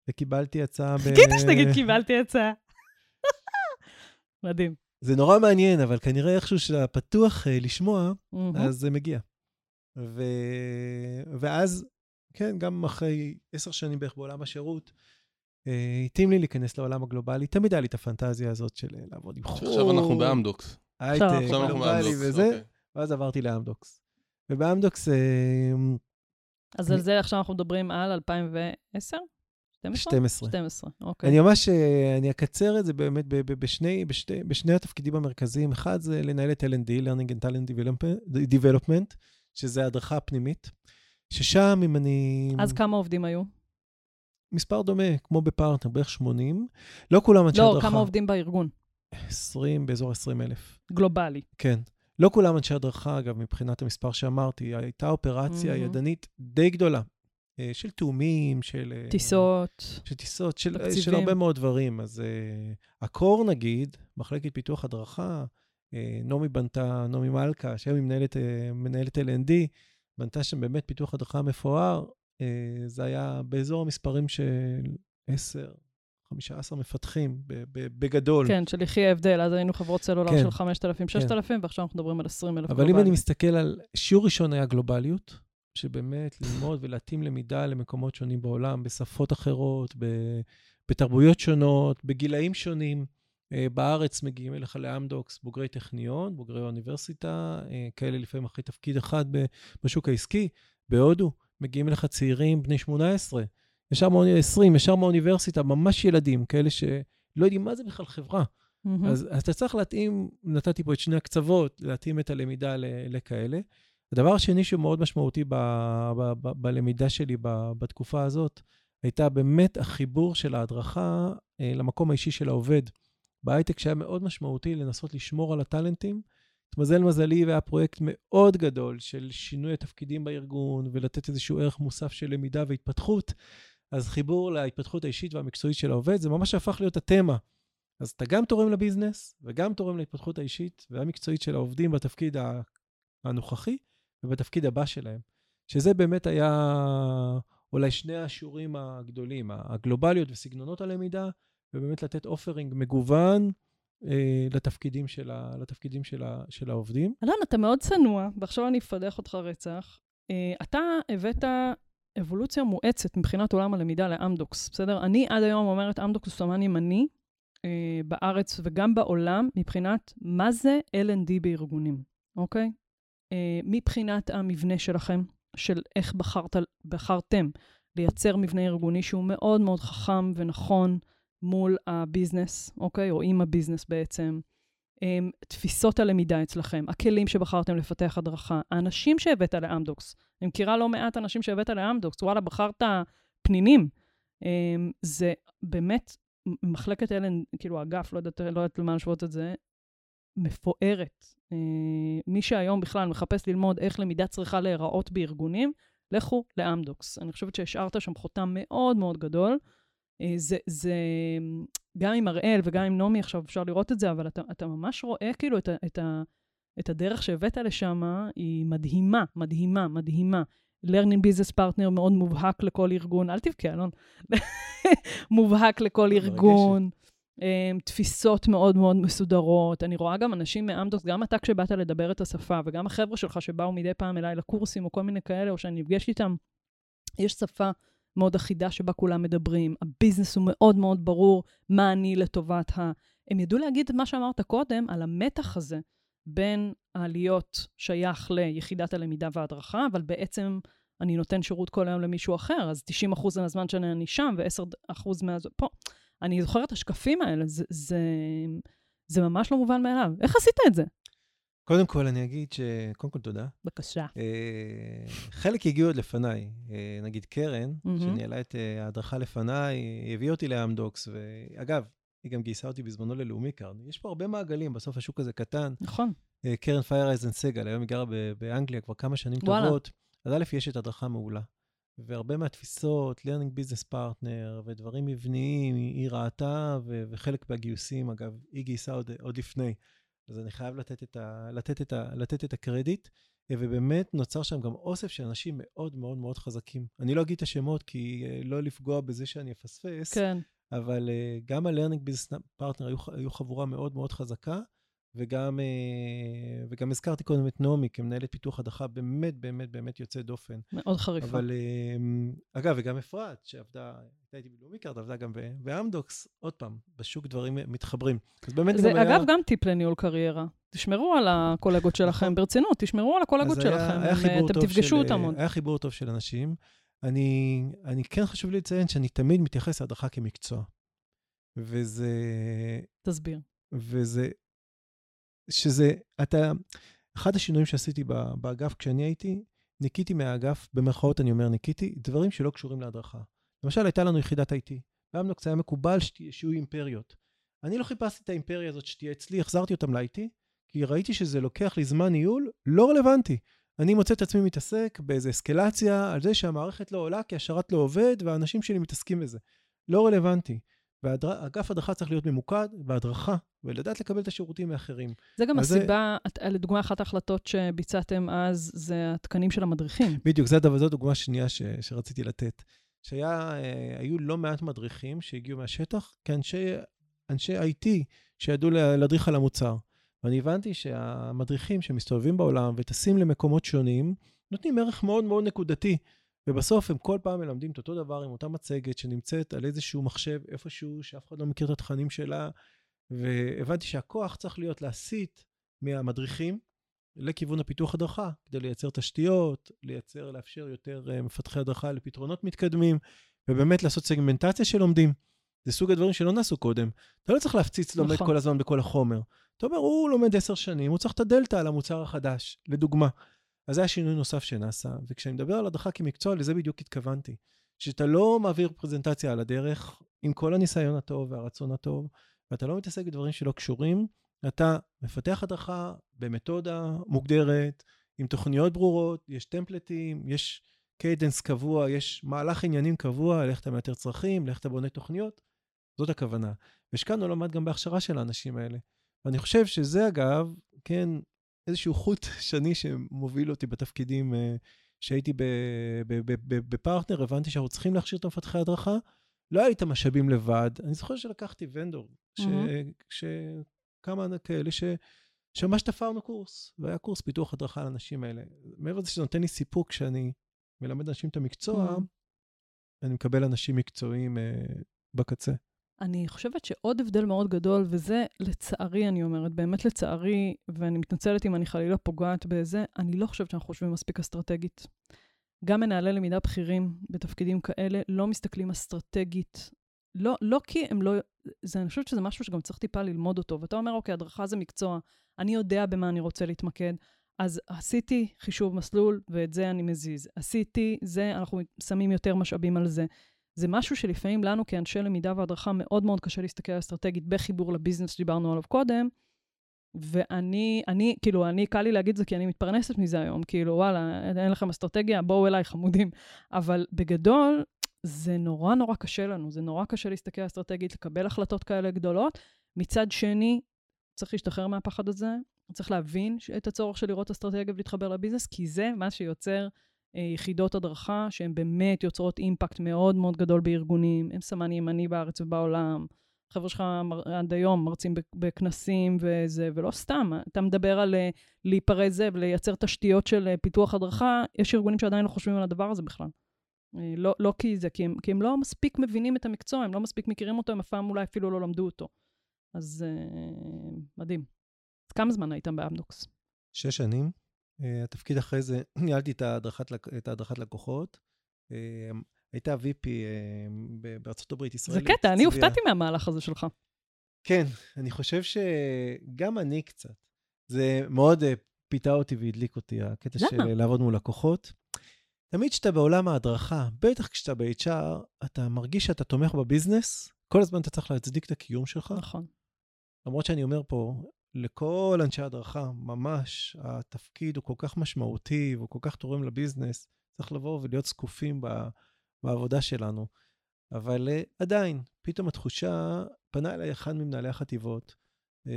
וקיבלתי הצעה ב... חיכיתי שתגיד קיבלתי הצעה. מדהים. זה נורא מעניין, אבל כנראה איכשהו שאתה פתוח אה, לשמוע, אז זה מגיע. ו... ואז, כן, גם אחרי עשר שנים בערך בעולם השירות, אה, התאים לי להיכנס לעולם הגלובלי. תמיד היה לי את הפנטזיה הזאת של אה, לעבוד עם חור. עכשיו אנחנו באמדוקס. הייטק, גלובלי וזה, אוקיי. ואז עברתי לאמדוקס. ובאמדוקס... אה, אז על זה עכשיו אנחנו מדברים על 2010? 12. 12, אוקיי. אני ממש, אני אקצר את זה באמת בשני, בשני, בשני התפקידים המרכזיים. אחד זה לנהל את L&D, Learning and Talent Development, שזה הדרכה פנימית, ששם אם אני... אז כמה עובדים היו? מספר דומה, כמו בפרטנר, בערך 80. לא כולם אנשי לא, הדרכה. לא, כמה עובדים בארגון? 20, באזור 20 אלף. גלובלי. כן. לא כולם אנשי הדרכה, אגב, מבחינת המספר שאמרתי, הייתה אופרציה mm-hmm. ידנית די גדולה. אה, של תאומים, של... אה, טיסות. של טיסות, של, אה, של הרבה מאוד דברים. אז uh, הקור, נגיד, מחלקת פיתוח הדרכה, נעמי בנתה, נעמי מלכה, שהיום היא מנהלת, uh, מנהלת L&D, בנתה שם באמת פיתוח הדרכה מפואר, אה, זה היה באזור המספרים של 10, 15 מפתחים, בגדול. כן, של יחי ההבדל, אז היינו חברות סלולר כן, של 5,000, 6,000, כן. ועכשיו אנחנו מדברים על 20,000 אבל אם אני מסתכל על, שיעור ראשון היה גלובליות, שבאמת ללמוד ולהתאים למידה למקומות שונים בעולם, בשפות אחרות, בתרבויות שונות, בגילאים שונים. אה, בארץ מגיעים אליך לאמדוקס בוגרי טכניון, בוגרי אוניברסיטה, אה, כאלה לפעמים אחרי תפקיד אחד בשוק העסקי. בהודו מגיעים אליך צעירים בני 18, ישר מהאוניברסיטה, 20, ישר מהאוניברסיטה, ממש ילדים, כאלה שלא יודעים מה זה בכלל חברה. Mm-hmm. אז, אז אתה צריך להתאים, נתתי פה את שני הקצוות, להתאים את הלמידה לכאלה. הדבר השני שהוא מאוד משמעותי ב, ב, ב, בלמידה שלי ב, בתקופה הזאת, הייתה באמת החיבור של ההדרכה אה, למקום האישי של העובד. בהייטק שהיה מאוד משמעותי לנסות לשמור על הטאלנטים, התמזל מזלי והיה פרויקט מאוד גדול של שינוי התפקידים בארגון ולתת איזשהו ערך מוסף של למידה והתפתחות. אז חיבור להתפתחות האישית והמקצועית של העובד, זה ממש הפך להיות התמה. אז אתה גם תורם לביזנס, וגם תורם להתפתחות האישית והמקצועית של העובדים בתפקיד הנוכחי ובתפקיד הבא שלהם. שזה באמת היה אולי שני השיעורים הגדולים, הגלובליות וסגנונות הלמידה, ובאמת לתת אופרינג מגוון אה, לתפקידים, של, ה, לתפקידים של, ה, של העובדים. אלון, אתה מאוד צנוע, ועכשיו אני אפדח אותך רצח. אה, אתה הבאת אבולוציה מואצת מבחינת עולם הלמידה לאמדוקס, בסדר? אני עד היום אומרת אמדוקס הוא סמן ימני אה, בארץ וגם בעולם, מבחינת מה זה L&D בארגונים, אוקיי? אה, מבחינת המבנה שלכם, של איך בחרת, בחרתם לייצר מבנה ארגוני שהוא מאוד מאוד חכם ונכון מול ה business, אוקיי? או עם ה business בעצם. Um, תפיסות הלמידה אצלכם, הכלים שבחרתם לפתח הדרכה, האנשים שהבאת לאמדוקס. אני מכירה לא מעט אנשים שהבאת לאמדוקס, וואלה, בחרת פנינים. Um, זה באמת מחלקת אלן, כאילו אגף, לא יודעת, לא יודעת למה להשוות את זה, מפוארת. Uh, מי שהיום בכלל מחפש ללמוד איך למידה צריכה להיראות בארגונים, לכו לאמדוקס. אני חושבת שהשארת שם חותם מאוד מאוד גדול. Uh, זה, זה, גם עם אראל וגם עם נעמי עכשיו אפשר לראות את זה, אבל אתה, אתה ממש רואה כאילו את, ה, את, ה, את הדרך שהבאת לשם, היא מדהימה, מדהימה, מדהימה. learning business partner מאוד מובהק לכל ארגון, אל תבכה, אלון. מובהק לכל ארגון. um, תפיסות מאוד מאוד מסודרות. אני רואה גם אנשים מאמדוקס, גם אתה כשבאת לדבר את השפה, וגם החבר'ה שלך שבאו מדי פעם אליי לקורסים, או כל מיני כאלה, או שאני נפגשת איתם, יש שפה מאוד אחידה שבה כולם מדברים. הביזנס הוא מאוד מאוד ברור מה אני לטובת ה... הם ידעו להגיד את מה שאמרת קודם על המתח הזה בין הלהיות שייך ליחידת הלמידה וההדרכה, אבל בעצם אני נותן שירות כל היום למישהו אחר, אז 90% מהזמן שאני שם ו-10% מהזמן... פה. אני זוכרת את השקפים האלה, זה, זה, זה ממש לא מובן מאליו. איך עשית את זה? קודם כל, אני אגיד ש... קודם כל, תודה. בבקשה. אה, חלק הגיעו עוד לפניי. אה, נגיד קרן. שניהלה את אה, ההדרכה לפניי, היא הביאה אותי לאמדוקס, ואגב, היא גם גייסה אותי בזמנו ללאומי קארד. יש פה הרבה מעגלים, בסוף השוק הזה קטן. נכון. קרן פיירייזן סגל, היום היא גרה באנגליה כבר כמה שנים וואלה. טובות. אז א', יש את הדרכה מעולה. והרבה מהתפיסות, learning business partner ודברים מבניים, היא ראתה, וחלק מהגיוסים, אגב, היא גייסה עוד, עוד לפני. אז אני חייב לתת את, ה, לתת, את ה, לתת את הקרדיט, אה, ובאמת נוצר שם גם אוסף של אנשים מאוד מאוד מאוד חזקים. אני לא אגיד את השמות, כי אה, לא לפגוע בזה שאני אפספס, כן. אבל גם ה-learning business partner היו, היו חבורה מאוד מאוד חזקה. וגם, אה, וגם הזכרתי קודם את נעמי כמנהלת פיתוח הדרכה באמת, באמת, באמת יוצא דופן. מאוד חריפה. אבל, אה, אגב, וגם אפרת, שעבדה, הייתה איתי בלאומי קארד, עבדה גם באמדוקס, עוד פעם, בשוק דברים מתחברים. אז באמת זה, גם אגב, היה... גם טיפ לניהול קריירה. תשמרו על הקולגות שלכם, נכון. ברצינות, תשמרו על הקולגות שלכם. היה חיבור אתם תפגשו של, אותם עוד. היה חיבור טוב של אנשים. אני, אני כן חשוב לי לציין שאני תמיד מתייחס להדרכה כמקצוע. וזה... תסביר. וזה שזה, אתה, אחד השינויים שעשיתי באגף כשאני הייתי, ניקיתי מהאגף, במרכאות אני אומר ניקיתי, דברים שלא קשורים להדרכה. למשל, הייתה לנו יחידת IT. באמנוקס היה מקובל שיהיו אימפריות. אני לא חיפשתי את האימפריה הזאת שתהיה אצלי, החזרתי אותם ל-IT, כי ראיתי שזה לוקח לי זמן ניהול לא רלוונטי. אני מוצא את עצמי מתעסק באיזו אסקלציה על זה שהמערכת לא עולה כי השרת לא עובד והאנשים שלי מתעסקים בזה. לא רלוונטי. ואגף הדרכה צריך להיות ממוקד בהדרכה, ולדעת לקבל את השירותים מאחרים. זה גם הסיבה, זה... לדוגמה, אחת ההחלטות שביצעתם אז, זה התקנים של המדריכים. בדיוק, זו דוגמה שנייה ש, שרציתי לתת. שהיו לא מעט מדריכים שהגיעו מהשטח כאנשי IT שידעו להדריך על המוצר. ואני הבנתי שהמדריכים שמסתובבים בעולם וטסים למקומות שונים, נותנים ערך מאוד מאוד נקודתי. ובסוף הם כל פעם מלמדים את אותו דבר עם אותה מצגת שנמצאת על איזשהו מחשב איפשהו, שאף אחד לא מכיר את התכנים שלה, והבנתי שהכוח צריך להיות להסיט מהמדריכים לכיוון הפיתוח הדרכה, כדי לייצר תשתיות, לייצר, לאפשר יותר uh, מפתחי הדרכה לפתרונות מתקדמים, ובאמת לעשות סגמנטציה של לומדים. זה סוג הדברים שלא נעשו קודם. אתה לא צריך להפציץ לומד נכון. כל הזמן בכל החומר. אתה אומר, הוא לומד עשר שנים, הוא צריך את הדלתא על המוצר החדש, לדוגמה. אז זה היה שינוי נוסף שנעשה. וכשאני מדבר על הדרכה כמקצוע, לזה בדיוק התכוונתי. שאתה לא מעביר פרזנטציה על הדרך עם כל הניסיון הטוב והרצון הטוב, ואתה לא מתעסק בדברים שלא קשורים, אתה מפתח הדרכה במתודה מוגדרת, עם תוכניות ברורות, יש טמפלטים, יש cadence קבוע, יש מהלך עניינים קבוע, איך אתה מאתר צרכים, איך אתה בונה תוכניות, זאת הכוונה. והשקענו לא מעט גם בהכשרה של האנשים האלה. ואני חושב שזה, אגב, כן, איזשהו חוט שני שמוביל אותי בתפקידים אה, שהייתי בפרטנר, הבנתי שאנחנו צריכים להכשיר את המפתחי הדרכה. לא היה לי את המשאבים לבד. אני זוכר שלקחתי vendor, שכמה כאלה ש... שממש תפרנו קורס, והיה קורס פיתוח הדרכה לאנשים האלה. מעבר לזה שזה נותן לי סיפוק שאני מלמד אנשים את המקצוע, אני מקבל אנשים מקצועיים אה, בקצה. אני חושבת שעוד הבדל מאוד גדול, וזה לצערי, אני אומרת, באמת לצערי, ואני מתנצלת אם אני חלילה פוגעת בזה, אני לא חושבת שאנחנו חושבים מספיק אסטרטגית. גם מנהלי למידה בכירים בתפקידים כאלה לא מסתכלים אסטרטגית. לא, לא כי הם לא... זה, אני חושבת שזה משהו שגם צריך טיפה ללמוד אותו. ואתה אומר, אוקיי, הדרכה זה מקצוע, אני יודע במה אני רוצה להתמקד. אז עשיתי חישוב מסלול, ואת זה אני מזיז. עשיתי זה, אנחנו שמים יותר משאבים על זה. זה משהו שלפעמים לנו כאנשי למידה והדרכה מאוד מאוד קשה להסתכל אסטרטגית בחיבור לביזנס שדיברנו עליו קודם. ואני, אני, כאילו, אני, קל לי להגיד זה כי אני מתפרנסת מזה היום, כאילו, וואלה, אין לכם אסטרטגיה, בואו אליי, חמודים. אבל בגדול, זה נורא נורא קשה לנו, זה נורא קשה להסתכל אסטרטגית, לקבל החלטות כאלה גדולות. מצד שני, צריך להשתחרר מהפחד הזה, צריך להבין את הצורך של לראות אסטרטגיה ולהתחבר לביזנס, כי זה מה שיוצר יחידות הדרכה שהן באמת יוצרות אימפקט מאוד מאוד גדול בארגונים. הם סמן ימני בארץ ובעולם. החבר'ה שלך עד היום מרצים בכנסים וזה, ולא סתם, אתה מדבר על אה, להיפרד זה ולייצר תשתיות של אה, פיתוח הדרכה, יש ארגונים שעדיין לא חושבים על הדבר הזה בכלל. לא, לא כי זה, כי הם, כי הם לא מספיק מבינים את המקצוע, הם לא מספיק מכירים אותו, הם אף פעם אולי אפילו לא למדו אותו. אז uh, מדהים. כמה זמן הייתם באמדוקס? שש שנים. Uh, התפקיד אחרי זה, ניהלתי את ההדרכת, את ההדרכת לקוחות. Uh, הייתה VP uh, בארצות הברית, ישראלית. זה קטע, אני הופתעתי מהמהלך הזה שלך. כן, אני חושב שגם אני קצת. זה מאוד פיתה אותי והדליק אותי, הקטע למה? של לעבוד מול לקוחות. תמיד כשאתה בעולם ההדרכה, בטח כשאתה ב-HR, אתה מרגיש שאתה תומך בביזנס, כל הזמן אתה צריך להצדיק את הקיום שלך. נכון. למרות שאני אומר פה, לכל אנשי הדרכה, ממש, התפקיד הוא כל כך משמעותי והוא כל כך תורם לביזנס, צריך לבוא ולהיות זקופים בעבודה שלנו. אבל uh, עדיין, פתאום התחושה, פנה אליי אחד ממנהלי החטיבות, uh,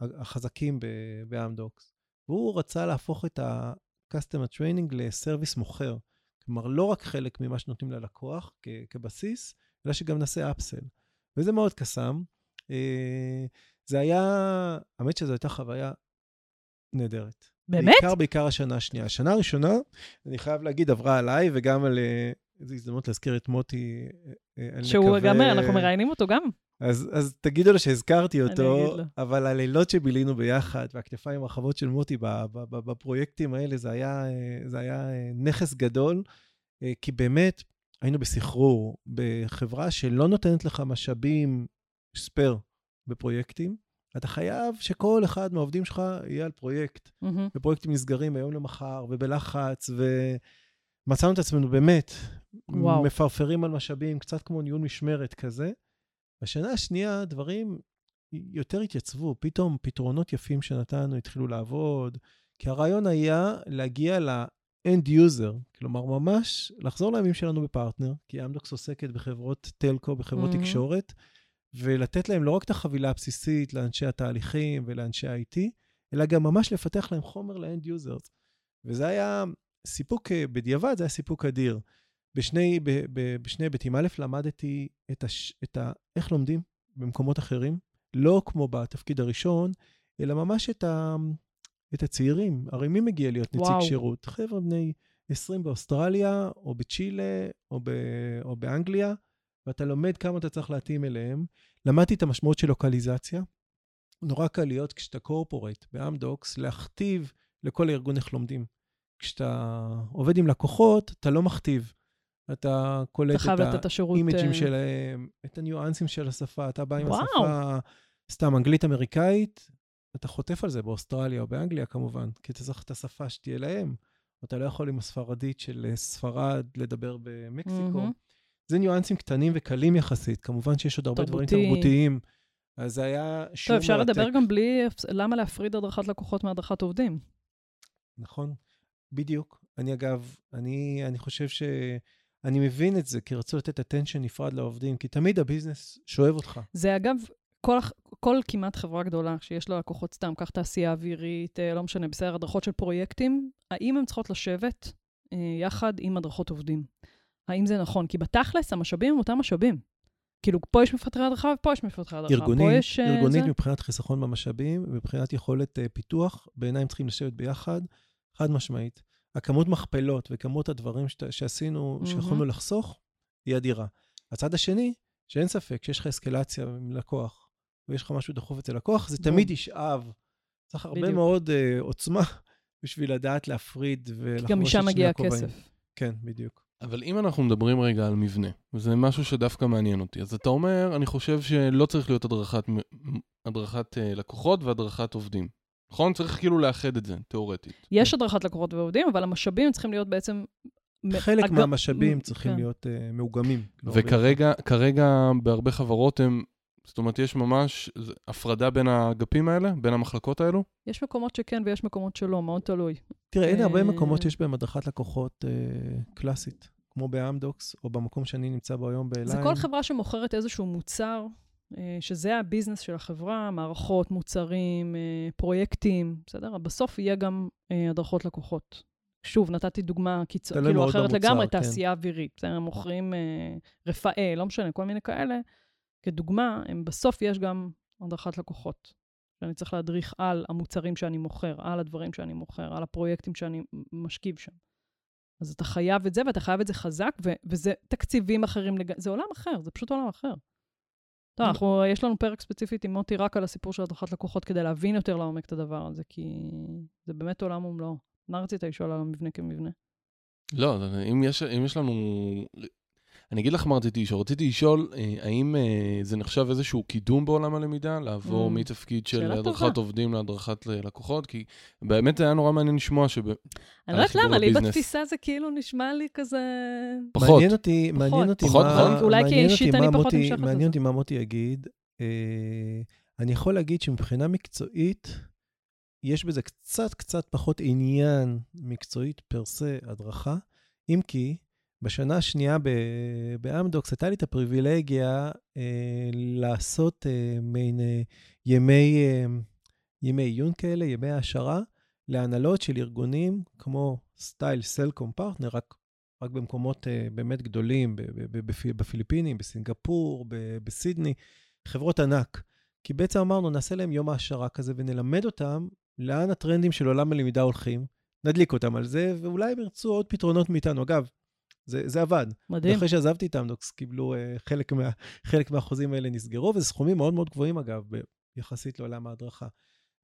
החזקים באמדוקס, והוא רצה להפוך את ה-customer training לסרוויס מוכר. כלומר, לא רק חלק ממה שנותנים ללקוח כבסיס, אלא שגם נעשה אפסל. וזה מאוד קסם. אה, זה היה, האמת שזו הייתה חוויה נהדרת. באמת? בעיקר, בעיקר השנה השנייה. השנה הראשונה, אני חייב להגיד, עברה עליי, וגם על... אה, איזו הזדמנות להזכיר את מוטי, אה, שהוא מקווה... גם, אנחנו מראיינים אותו גם. אז, אז תגידו לו שהזכרתי אותו, אבל הלילות שבילינו ביחד, והכתפיים הרחבות של מוטי בפרויקטים האלה, זה היה, זה היה נכס גדול, כי באמת, היינו בסחרור, בחברה שלא נותנת לך משאבים ספייר בפרויקטים. אתה חייב שכל אחד מהעובדים שלך יהיה על פרויקט, mm-hmm. ופרויקטים נסגרים מהיום למחר, ובלחץ, ומצאנו את עצמנו באמת וואו. מפרפרים על משאבים, קצת כמו ניהול משמרת כזה. בשנה השנייה דברים יותר התייצבו, פתאום פתרונות יפים שנתנו התחילו לעבוד, כי הרעיון היה להגיע end user, כלומר ממש לחזור לימים שלנו בפרטנר, כי אמדוקס עוסקת בחברות טלקו, בחברות mm-hmm. תקשורת, ולתת להם לא רק את החבילה הבסיסית לאנשי התהליכים ולאנשי ה-IT, אלא גם ממש לפתח להם חומר ל-end users. וזה היה סיפוק, אה, בדיעבד זה היה סיפוק אדיר. בשני, ב, ב, בשני היבטים. א', למדתי את, הש, את ה, איך לומדים במקומות אחרים, לא כמו בתפקיד הראשון, אלא ממש את, ה, את הצעירים. הרי מי מגיע להיות נציג וואו. שירות? חבר'ה בני 20 באוסטרליה, או בצ'ילה, או, ב, או באנגליה, ואתה לומד כמה אתה צריך להתאים אליהם. למדתי את המשמעות של לוקליזציה. נורא קל להיות כשאתה קורפורט באמדוקס, להכתיב לכל הארגון איך לומדים. כשאתה עובד עם לקוחות, אתה לא מכתיב. אתה קולט את האימג'ים uh... שלהם, את הניואנסים של השפה, אתה בא עם וואו. השפה, סתם אנגלית אמריקאית, אתה חוטף על זה באוסטרליה או באנגליה כמובן, כי אתה צריך את השפה שתהיה להם. אתה לא יכול עם הספרדית של אה, ספרד לדבר במקסיקו. Mm-hmm. זה ניואנסים קטנים וקלים יחסית. כמובן שיש עוד הרבה תרבותי. דברים תרבותיים. אז זה היה שיעור מרתק. טוב, אפשר לדבר גם בלי... למה להפריד הדרכת לקוחות מהדרכת עובדים? נכון, בדיוק. אני אגב, אני, אני חושב ש... אני מבין את זה, כי רצו לתת attention נפרד לעובדים, כי תמיד הביזנס שואב אותך. זה אגב, כל, כל כמעט חברה גדולה שיש לה לקוחות סתם, קח תעשייה אווירית, אה, לא משנה, בסדר, הדרכות של פרויקטים, האם הן צריכות לשבת אה, יחד עם הדרכות עובדים? האם זה נכון? כי בתכלס, המשאבים הם אותם משאבים. כאילו, פה יש מפתחי הדרכה ופה יש מפתחי הדרכה. ארגונית, יש... אה, ארגונית זה. מבחינת חיסכון במשאבים, מבחינת יכולת אה, פיתוח, בעיניי הם צריכים לשבת ביחד, חד משמעית. הכמות מכפלות וכמות הדברים שת, שעשינו, מהמם. שיכולנו לחסוך, היא אדירה. הצד השני, שאין ספק, שיש לך אסקלציה עם לקוח, ויש לך משהו דחוף אצל לקוח, זה בום. תמיד ישאב. צריך הרבה בדיוק. מאוד uh, עוצמה בשביל לדעת להפריד כי ולחבוש גם משם את שני מגיע הכובעים. הכסף. כן, בדיוק. אבל אם אנחנו מדברים רגע על מבנה, וזה משהו שדווקא מעניין אותי, אז אתה אומר, אני חושב שלא צריך להיות הדרכת, הדרכת אה, לקוחות והדרכת עובדים. נכון? צריך כאילו לאחד את זה, תיאורטית. יש הדרכת לקוחות ועובדים, אבל המשאבים צריכים להיות בעצם... חלק אג- מהמשאבים מ- צריכים כן. להיות uh, מאוגמים. לא וכרגע, כרגע בהרבה חברות הם, זאת אומרת, יש ממש הפרדה בין האגפים האלה, בין המחלקות האלו? יש מקומות שכן ויש מקומות שלא, מאוד תלוי. תראה, אין הרבה אה, מקומות שיש בהם הדרכת לקוחות אה, קלאסית, כמו באמדוקס, או במקום שאני נמצא בו היום באליין. זה כל חברה שמוכרת איזשהו מוצר, אה, שזה הביזנס של החברה, מערכות, מוצרים, אה, פרויקטים, בסדר? בסוף יהיה גם אה, הדרכות לקוחות. שוב, נתתי דוגמה קיצור, כאילו אחרת לגמרי, כן. תעשייה אווירית. בסדר, הם מוכרים אה, רפאל, לא משנה, כל מיני כאלה. כדוגמה, הם בסוף יש גם הדרכת לקוחות. שאני צריך להדריך על המוצרים שאני מוכר, על הדברים שאני מוכר, על הפרויקטים שאני משכיב שם. אז אתה חייב את זה, ואתה חייב את זה חזק, ו- וזה תקציבים אחרים, לג... זה עולם אחר, זה פשוט עולם אחר. טוב, אנחנו, יש לנו פרק ספציפית עם מוטי רק על הסיפור של הדרכת לקוחות, כדי להבין יותר לעומק את הדבר הזה, כי זה באמת עולם ומלואו. מה רצית לשאול על המבנה כמבנה? לא, אם יש, אם יש לנו... אני אגיד לך מה רציתי לשאול. רציתי לשאול, אה, האם אה, זה נחשב איזשהו קידום בעולם הלמידה, לעבור Mm, מתפקיד של הדרכת טובה. עובדים להדרכת ל- לקוחות? כי באמת היה נורא מעניין לשמוע שב... אני לא יודעת למה, לי. בתפיסה זה כאילו נשמע לי כזה... פחות. מעניין אותי, מעניין אותי פחות, מה... פחות? אולי כי מעניין אישית אני פחות נמשכת מעניין לזה. אותי מה מוטי יגיד. אה, אני יכול להגיד שמבחינה מקצועית, יש בזה קצת קצת פחות עניין מקצועית פר סה הדרכה, אם כי בשנה השנייה באמדוקס הייתה לי את הפריבילגיה אה, לעשות אה, מעין אה, ימי, אה, ימי עיון כאלה, ימי העשרה, להנהלות של ארגונים כמו סטייל סלקום פרטנר, רק, רק במקומות uh, באמת גדולים, בפיליפינים, בסינגפור, בסידני, חברות ענק. כי בעצם אמרנו, נעשה להם יום העשרה כזה ונלמד אותם לאן הטרנדים של עולם הלמידה הולכים, נדליק אותם על זה, ואולי הם ירצו עוד פתרונות מאיתנו. אגב, זה, זה עבד. מדהים. אחרי שעזבתי את אמדוקס, קיבלו uh, חלק, מה, חלק מהחוזים האלה נסגרו, וזה סכומים מאוד מאוד גבוהים, אגב, יחסית לעולם ההדרכה.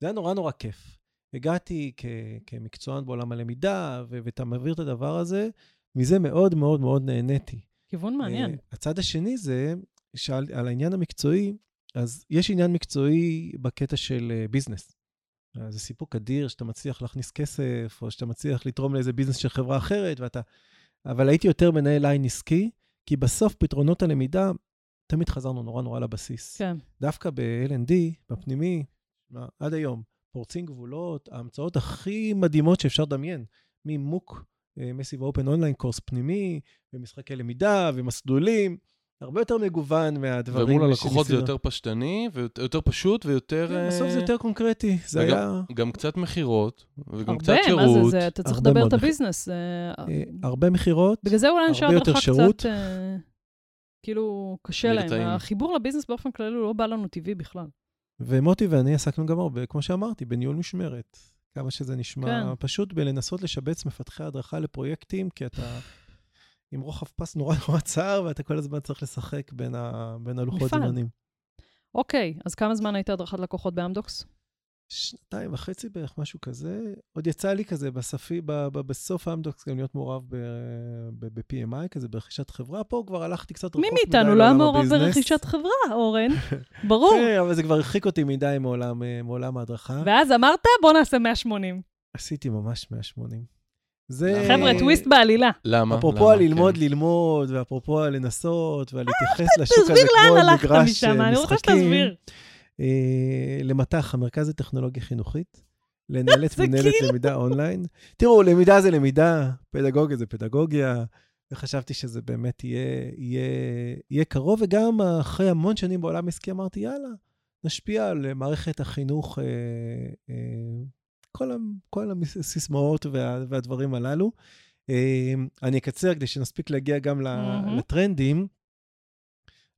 זה היה נורא נורא כיף. הגעתי כ- כמקצוען בעולם הלמידה, ו- ואתה מעביר את הדבר הזה, מזה מאוד מאוד מאוד נהניתי. כיוון מעניין. אה, הצד השני זה, שעל על העניין המקצועי, אז יש עניין מקצועי בקטע של אה, ביזנס. אה, זה סיפוק אדיר שאתה מצליח להכניס כסף, או שאתה מצליח לתרום לאיזה ביזנס של חברה אחרת, ואתה... אבל הייתי יותר מנהל ליין עסקי, כי בסוף פתרונות הלמידה, תמיד חזרנו נורא נורא לבסיס. כן. דווקא ב-L&D, בפנימי, מה, עד היום, פורצים גבולות, ההמצאות הכי מדהימות שאפשר לדמיין, מ MOOC, massive open online course פנימי, ומשחקי למידה, ומסלולים, הרבה יותר מגוון מהדברים ומול הלקוחות זה. יותר פשטני, ויותר פשוט, ויותר... כן, אה, בסוף זה יותר קונקרטי, זה וגם- היה גם קצת מכירות, וגם קצת הרבה, שירות. מה זה, זה, אתה צריך הרבה לדבר את. הביזנס. אה, הרבה מכירות, בגלל זה אולי הרבה הדרכה שירות. קצת, אה, כאילו, קשה להם. החיבור לביזנס באופן כללי הוא לא בא לנו טבעי בכלל. ומוטי ואני עסקנו גם הרבה, כמו שאמרתי, בניהול משמרת. כמה שזה נשמע, כן. פשוט בלנסות לשבץ מפתחי הדרכה לפרויקטים, כי אתה עם רוחב פס נורא נורא צר, ואתה כל הזמן צריך לשחק בין, ה... בין הלוחות. זמנים. אוקיי, אז כמה זמן היית הדרכת לקוחות באמדוקס? שנתיים וחצי בערך, משהו כזה. עוד יצא לי כזה בספי, ב, ב, בסוף האמדוקס גם להיות מעורב ב-PMI, כזה ברכישת חברה. פה כבר הלכתי קצת רחוק מי מדי מאיתנו לא היה לעולם מעורב הביזנס. ברכישת חברה, אורן? ברור. כן, אבל זה כבר הרחיק אותי מדי מעולם, אה, מעולם ההדרכה. ואז אמרת, בוא נעשה 180. עשיתי ממש 180. זה... חבר'ה, טוויסט בעלילה. למה? אפרופו? על ללמוד, כן. ללמוד, ואפרופו על לנסות, ועל להתייחס לשוק הזה תסביר כמו לאן אל הלכת מגרש משם, אה, אני רוצה משחקים. שתסביר. אה, למט"ח, המרכז לטכנולוגיה חינוכית. לנהל את זה מנהלת כאילו- למידה אונליין. תראו, למידה זה למידה, פדגוגיה זה פדגוגיה, וחשבתי שזה באמת יהיה, קרוב, וגם אחרי המון שנים בעולם העסקי אמרתי, יאללה, נשפיע על מערכת החינוך, אה, אה, כל, הסיסמאות וה, והדברים הללו. אה, אני אקצר כדי שנספיק להגיע גם מהמם. לטרנדים,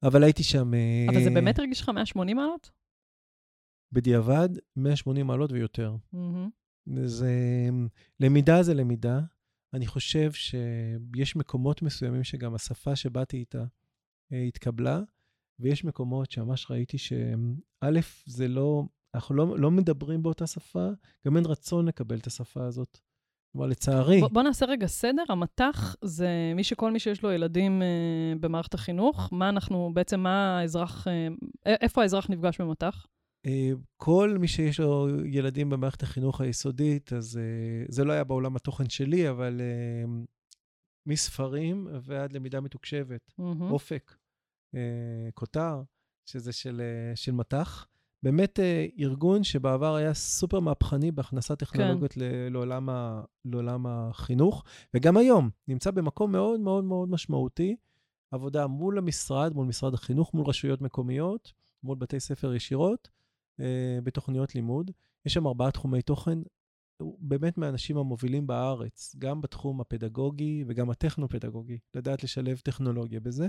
אבל הייתי שם... אה, אבל זה באמת הרגיש לך 180 מעלות? בדיעבד, 180 מעלות ויותר. מהמם. זה, למידה זה למידה. אני חושב שיש מקומות מסוימים שגם השפה שבאתי איתה אה, התקבלה, ויש מקומות שממש ראיתי שא', זה לא, אנחנו לא, לא מדברים באותה שפה, גם אין רצון לקבל את השפה הזאת. כלומר, לצערי, בוא, בוא נעשה רגע סדר. המט"ח זה מי שכל מי שיש לו ילדים אה, במערכת החינוך. מה אנחנו, בעצם מה האזרח, אה, איפה האזרח נפגש במט"ח? אה, כל מי שיש לו ילדים במערכת החינוך היסודית, אז אה, זה לא היה בעולם התוכן שלי, אבל אה, מספרים ועד למידה מתוקשבת. מהמם. אופק, אה, כותר, שזה של, אה, של מט"ח. באמת אה, ארגון שבעבר היה סופר מהפכני בהכנסת טכנולוגיות כן. לעולם, ה, לעולם החינוך, וגם היום נמצא במקום מאוד מאוד מאוד משמעותי, עבודה מול המשרד, מול משרד החינוך, מול רשויות מקומיות, מול בתי ספר ישירות, אה, בתוכניות לימוד. יש שם ארבעה תחומי תוכן, הוא באמת מהאנשים המובילים בארץ, גם בתחום הפדגוגי וגם הטכנו-פדגוגי, לדעת לשלב טכנולוגיה בזה.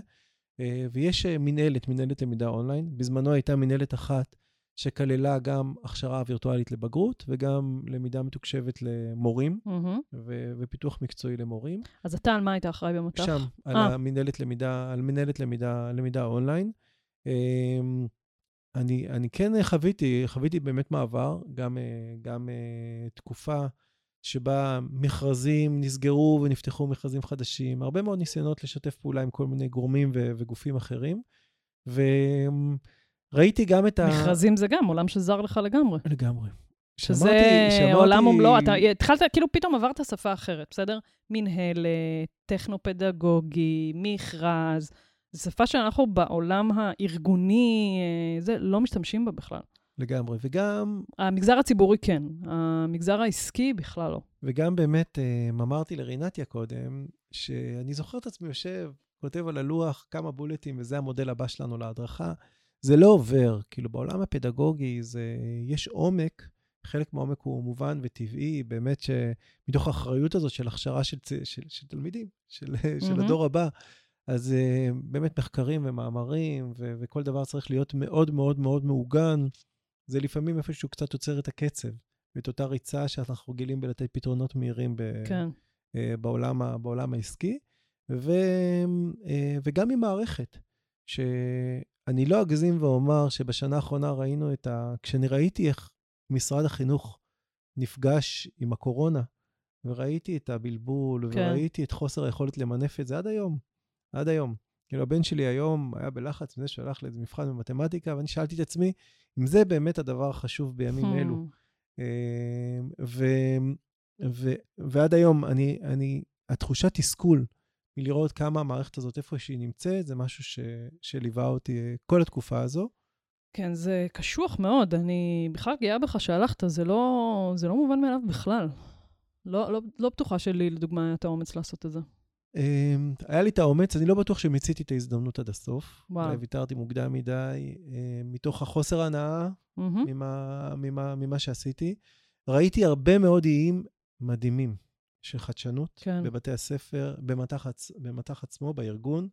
אה, ויש אה, מנהלת, מנהלת למידה אונליין. בזמנו הייתה מנהלת אחת שכללה גם הכשרה וירטואלית לבגרות וגם למידה מתוקשבת למורים מהמם. ו- ופיתוח מקצועי למורים. אז אתה על מה היית אחראי במט"ח? שם, על אה. המנהלת למידה, על מנהלת למידה, למידה אונליין. אמ, אני, אני כן חוויתי, חוויתי באמת מעבר, גם, אה, גם אה, תקופה שבה מכרזים נסגרו ונפתחו מכרזים חדשים, הרבה מאוד ניסיונות לשתף פעולה עם כל מיני גורמים ו- וגופים אחרים. וראיתי גם את ה... מכרזים זה גם עולם שזר לך לגמרי. לגמרי. שזה שמעתי- שמעתי- עולם ומלואו. אתה התחלת, כאילו פתאום עברת שפה אחרת, בסדר? מנהלת, טכנו-פדגוגי, מכרז. זו שפה שאנחנו בעולם הארגוני, אה, זה, לא משתמשים בה בכלל. לגמרי. וגם המגזר הציבורי כן, המגזר העסקי בכלל לא. וגם באמת, אה, אמרתי לרינתיה קודם, שאני זוכר את עצמי יושב, כותב על הלוח כמה בולטים, וזה המודל הבא שלנו להדרכה. זה לא עובר, כאילו בעולם הפדגוגי זה, יש עומק, חלק מהעומק הוא מובן וטבעי, באמת שמתוך האחריות הזאת של הכשרה של, צ- של, של תלמידים, של, של מהמם. הדור הבא, אז uh, באמת מחקרים ומאמרים, ו- וכל דבר צריך להיות מאוד מאוד מאוד מעוגן. זה לפעמים איפשהו קצת עוצר את הקצב, ואת אותה ריצה שאנחנו רגילים בלתת פתרונות מהירים ב- כן. אה, בעולם, ה- בעולם העסקי, ו, אה, וגם עם מערכת, שאני לא אגזים ואומר שבשנה האחרונה ראינו את ה... כשאני ראיתי איך משרד החינוך נפגש עם הקורונה, וראיתי את הבלבול, כן. וראיתי את חוסר היכולת למנף את זה עד היום, עד היום. כאילו, הבן שלי היום היה בלחץ מזה שהוא הלך לאיזה מבחן במתמטיקה, ואני שאלתי את עצמי, אם זה באמת הדבר החשוב בימים אלו. Hmm. אה, ו, ו, ועד היום, אני, אני, התחושת תסכול מלראות כמה המערכת הזאת, איפה שהיא נמצאת, זה משהו ש, שליווה אותי אה, כל התקופה הזו. כן, זה קשוח מאוד. אני בכלל גאה בך שהלכת, זה לא, זה לא מובן מאליו בכלל. לא, לא, לא בטוחה שלי, לדוגמה, היה את האומץ לעשות את זה. אה, היה לי את האומץ, אני לא בטוח שמיציתי את ההזדמנות עד הסוף. וואו. אולי ויתרתי מוקדם מדי, אה, מתוך החוסר הנאה מהמם. ממה, ממה, ממה שעשיתי. ראיתי הרבה מאוד איים מדהימים של חדשנות כן. בבתי הספר, במטח. במטח עצמו, בארגון,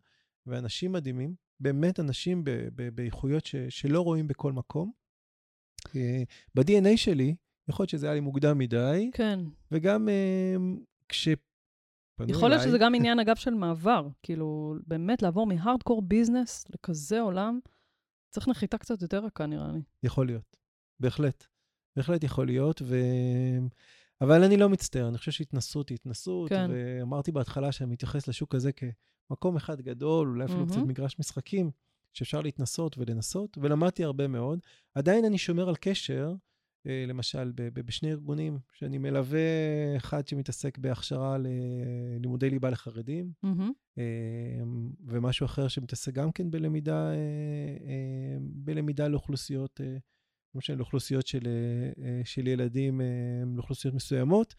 ואנשים מדהימים, באמת אנשים ב... ב... באיכויות ש... שלא רואים בכל מקום. אה, ב-DNA שלי, יכול להיות שזה היה לי מוקדם מדי, כן. וגם אה, כשפנו יכול להיות שזה גם עניין, אגב, של מעבר. כאילו, באמת לעבור מהארדקור ביזנס לכזה עולם, צריך נחיתה קצת יותר רכה, נראה לי. יכול להיות, בהחלט. בהחלט יכול להיות, ו... אבל אני לא מצטער, אני חושב שהתנסות היא התנסות, כן. ואמרתי בהתחלה שאני מתייחס לשוק הזה כמקום אחד גדול, אולי אפילו קצת מהמם. מגרש משחקים, שאפשר להתנסות ולנסות, ולמדתי הרבה מאוד. עדיין אני שומר על קשר, אה, למשל, בשני ארגונים, שאני מלווה אחד שמתעסק בהכשרה ללימודי ליבה לחרדים. אה, ומשהו אחר שמתעסק גם כן בלמידה, אה, בלמידה לאוכלוסיות משנה, לאוכלוסיות של, אה, אה, של ילדים, אה, לאוכלוסיות מסוימות,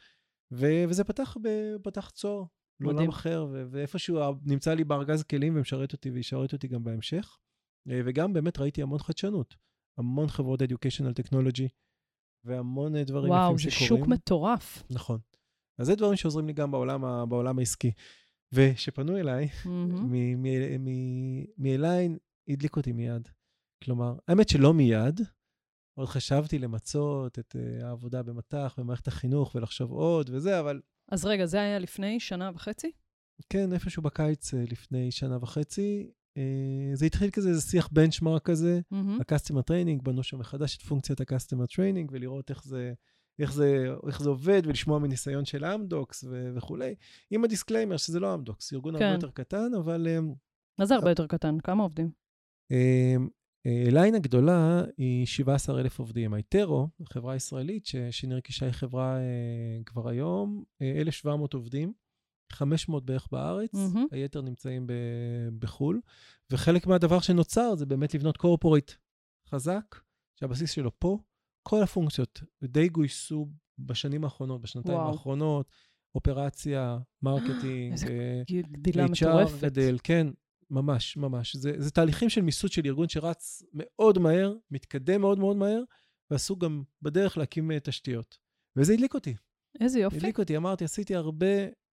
ו, וזה פתח, ב, פתח צוהר לעולם. אחר, ו, ואיפשהו נמצא לי בארגז כלים ומשרת אותי וישרת אותי גם בהמשך. וגם באמת ראיתי המון חדשנות, המון חברות educational technology, והמון דברים וואו, יפים זה שקורים. שוק מטורף. נכון. אז זה דברים שעוזרים לי גם בעולם, ה- בעולם העסקי. וכשפנו אליי, מאליין הדליק אותי מיד. כלומר, האמת שלא מיד, עוד חשבתי למצות את אה, העבודה במט"ח, במערכת החינוך, ולחשוב עוד וזה, אבל אז רגע, זה היה לפני שנה וחצי? כן, איפשהו בקיץ אה, לפני שנה וחצי, אה, זה התחיל כזה, איזה שיח בנצ'מרק כזה, מהמם. ה-customer training, בנו שם מחדש את פונקציית ה-customer training, ולראות איך זה, איך זה, איך זה עובד, ולשמוע מניסיון של אמדוקס ו- וכולי, עם הדיסקליימר שזה לא אמדוקס, ארגון הרבה כן. יותר קטן, אבל... מה זה הרבה יותר קטן? כמה עובדים? ליין הגדולה היא 17,000 עובדים. הייטרו, חברה ישראלית ש- שנרכשה היא חברה אה, כבר היום, אה, 1,700 עובדים, 500 בערך בארץ, מהמם. היתר נמצאים ב- בחו"ל, וחלק מהדבר שנוצר זה באמת לבנות corporate חזק, שהבסיס שלו פה, כל הפונקציות די גויסו בשנים האחרונות, בשנתיים וואו. האחרונות, אופרציה, marketing, איזה אה, גדילה HR מטורפת. גדל, כן, ממש, ממש. זה, זה תהליכים של מיסוד של ארגון שרץ מאוד מהר, מתקדם מאוד מאוד מהר, ועשו גם בדרך להקים אה, תשתיות. וזה הדליק אותי. איזה יופי. הדליק אותי, אמרתי, עשיתי הרבה,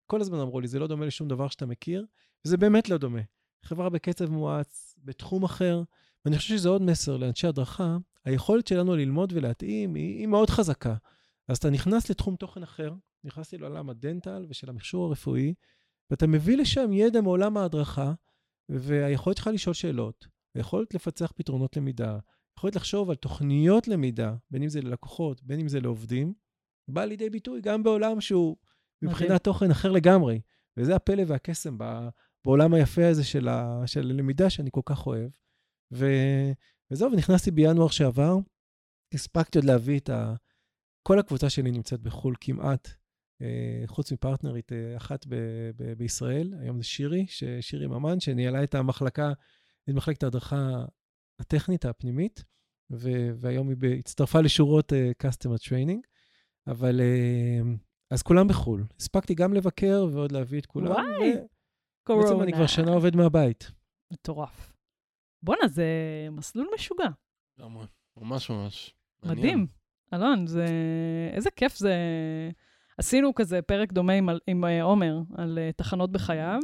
כל הזמן אמרו לי, זה לא דומה לשום דבר שאתה מכיר, וזה באמת לא דומה. חברה בקצב מואץ, בתחום אחר, ואני חושב שזה עוד מסר לאנשי הדרכה, היכולת שלנו ללמוד ולהתאים היא, היא מאוד חזקה. אז אתה נכנס לתחום תוכן אחר, נכנסתי לעולם הדנטל ושל המכשור הרפואי, ואתה מביא לשם ידע מעולם ההדרכה, והיכולת שלך לשאול שאלות, היכולת לפצח פתרונות למידה, היכולת לחשוב על תוכניות למידה, בין אם זה ללקוחות, בין אם זה לעובדים, בא לידי ביטוי גם בעולם שהוא. מבחינת תוכן אחר לגמרי. וזה הפלא והקסם בעולם היפה הזה של, ה, של הלמידה שאני כל כך אוהב. ו, וזהו, ונכנסתי בינואר שעבר, הספקתי עוד להביא את ה... כל הקבוצה שלי נמצאת בחו"ל כמעט, חוץ מפרטנרית אה, אחת ב, ב, בישראל, היום זה שירי, ש- שירי ממן, שניהלה את המחלקה, את מחלקת ההדרכה הטכנית הפנימית, ו, והיום היא ב- הצטרפה לשורות אה, Customer Training, אבל אה, אז כולם בחו"ל. הספקתי גם לבקר ועוד להביא את כולם. וואי, ו- בעצם אני כבר שנה עובד מהבית. מטורף. בואנה, זה מסלול משוגע. ממש ממש. מדהים. אלון, זה... איזה כיף זה... עשינו כזה פרק דומה עם, עם אה, עומר על אה, תחנות בחייו,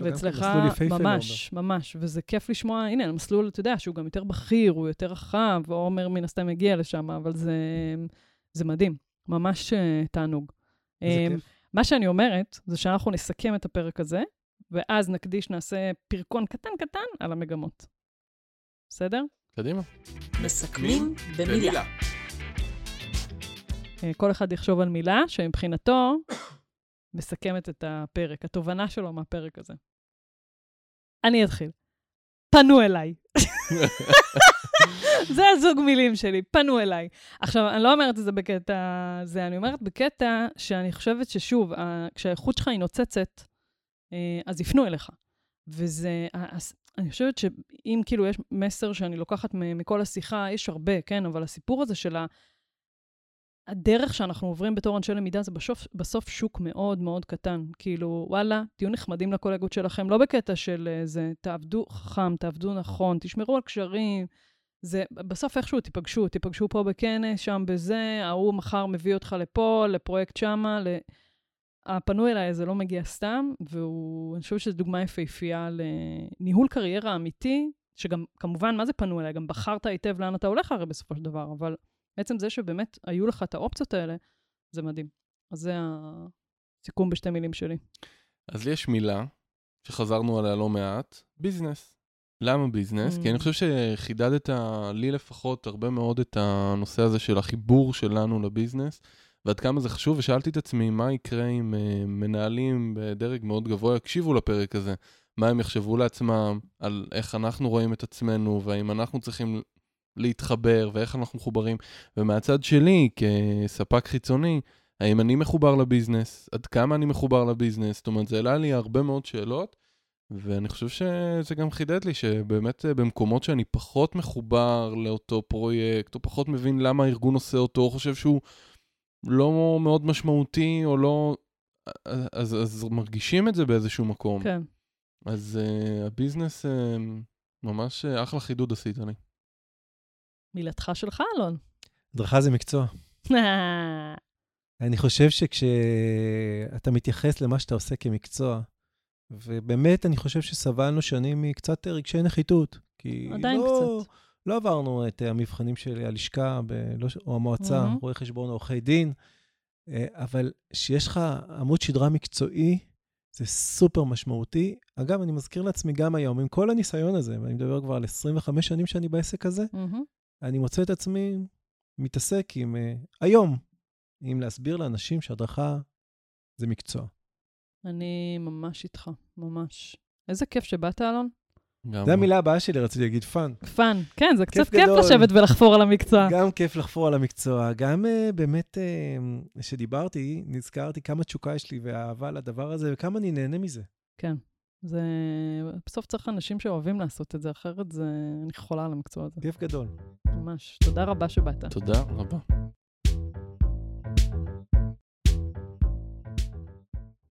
ואצלך ממש, ממש, וזה כיף לשמוע, הנה, המסלול, אתה יודע, שהוא גם יותר בכיר, הוא יותר רחב, ועומר מן הסתם הגיע לשם, אבל זה, זה מדהים, ממש אה, תענוג. איזה אה, כיף. מה שאני אומרת, זה שאנחנו נסכם את הפרק הזה, ואז נקדיש, נעשה פרקון קטן קטן על המגמות. בסדר? קדימה. מסכמים במילה. אה, כל אחד יחשוב על מילה שמבחינתו מסכמת את הפרק, התובנה שלו מהפרק הזה. אני אתחיל. פנו אליי. זה הזוג מילים שלי, פנו אליי. עכשיו, אני לא אומרת את זה בקטע זה, אני אומרת בקטע שאני חושבת ששוב, כשהאיכות שלך היא נוצצת, אה, אז יפנו אליך. וזה, הס- אני חושבת שאם כאילו יש מסר שאני לוקחת מכל השיחה, יש הרבה, כן, אבל הסיפור הזה של. הדרך שאנחנו עוברים בתור אנשי למידה זה בסוף, בסוף שוק מאוד מאוד קטן. כאילו, וואלה, תהיו נחמדים לקולגות שלכם, לא בקטע של אה, זה, תעבדו חכם, תעבדו נכון, תשמרו על קשרים. זה, בסוף איכשהו תיפגשו, תיפגשו פה בכנס, שם בזה, ההוא מחר מביא אותך לפה, לפרויקט שמה, ל... הפנו אליי זה לא מגיע סתם, והוא, אני חושבת שזו דוגמה יפהפייה לניהול קריירה אמיתי, שגם, כמובן, מה זה פנו אליי? גם בחרת היטב לאן אתה הולך הרי בסופו של דבר, אבל עצם זה שבאמת היו לך את האופציות האלה, זה מדהים. אז זה הסיכום בשתי מילים שלי. אז לי יש מילה שחזרנו עליה לא מעט, ביזנס. למה ביזנס? Mm. כי אני חושב שחידדת לי לפחות הרבה מאוד את הנושא הזה של החיבור שלנו לביזנס, ועד כמה זה חשוב, ושאלתי את עצמי מה יקרה אם uh, מנהלים בדרג מאוד גבוה יקשיבו לפרק הזה, מה הם יחשבו לעצמם, על איך אנחנו רואים את עצמנו, והאם אנחנו צריכים להתחבר, ואיך אנחנו מחוברים. ומהצד שלי, כספק חיצוני, האם אני מחובר לביזנס? עד כמה אני מחובר לביזנס? זאת אומרת, זה העלה לי הרבה מאוד שאלות, ואני חושב שזה גם חידד לי שבאמת אה, במקומות שאני פחות מחובר לאותו פרויקט, או פחות מבין למה הארגון עושה אותו, או חושב שהוא לא מאוד משמעותי, או לא... אז, אז מרגישים את זה באיזשהו מקום. כן. אז uh, הביזנס, uh, ממש uh, אחלה חידוד עשית לי. מילתך שלך, אלון. הדרכה זה מקצוע. אני חושב שכשאתה מתייחס למה שאתה עושה כמקצוע, ובאמת, אני חושב שסבלנו שנים מקצת רגשי נחיתות. כי עדיין לא, קצת. לא עברנו את המבחנים של הלשכה ב, לא, או המועצה, מהמם. רואי חשבון או עורכי דין, אה, אבל שיש לך עמוד שדרה מקצועי, זה סופר משמעותי. אגב, אני מזכיר לעצמי גם היום, עם כל הניסיון הזה, ואני מדבר כבר על 25 שנים שאני בעסק הזה, מהמם. אני מוצא את עצמי מתעסק עם, uh, היום, עם להסביר לאנשים שהדרכה זה מקצוע. אני ממש איתך, ממש. איזה כיף שבאת, אלון. גם זו המילה הבאה שלי, רציתי להגיד fun. fun. כן, זה קצת כיף. לשבת ולחפור על המקצוע. גם כיף לחפור על המקצוע, גם uh, באמת, כשדיברתי, נזכרתי כמה תשוקה יש לי ואהבה לדבר הזה, וכמה אני נהנה מזה. כן. זה... בסוף צריך אנשים שאוהבים לעשות את זה, אחרת זה... אני חולה על המקצוע הזה. כיף גדול. ממש. תודה רבה שבאת. תודה רבה.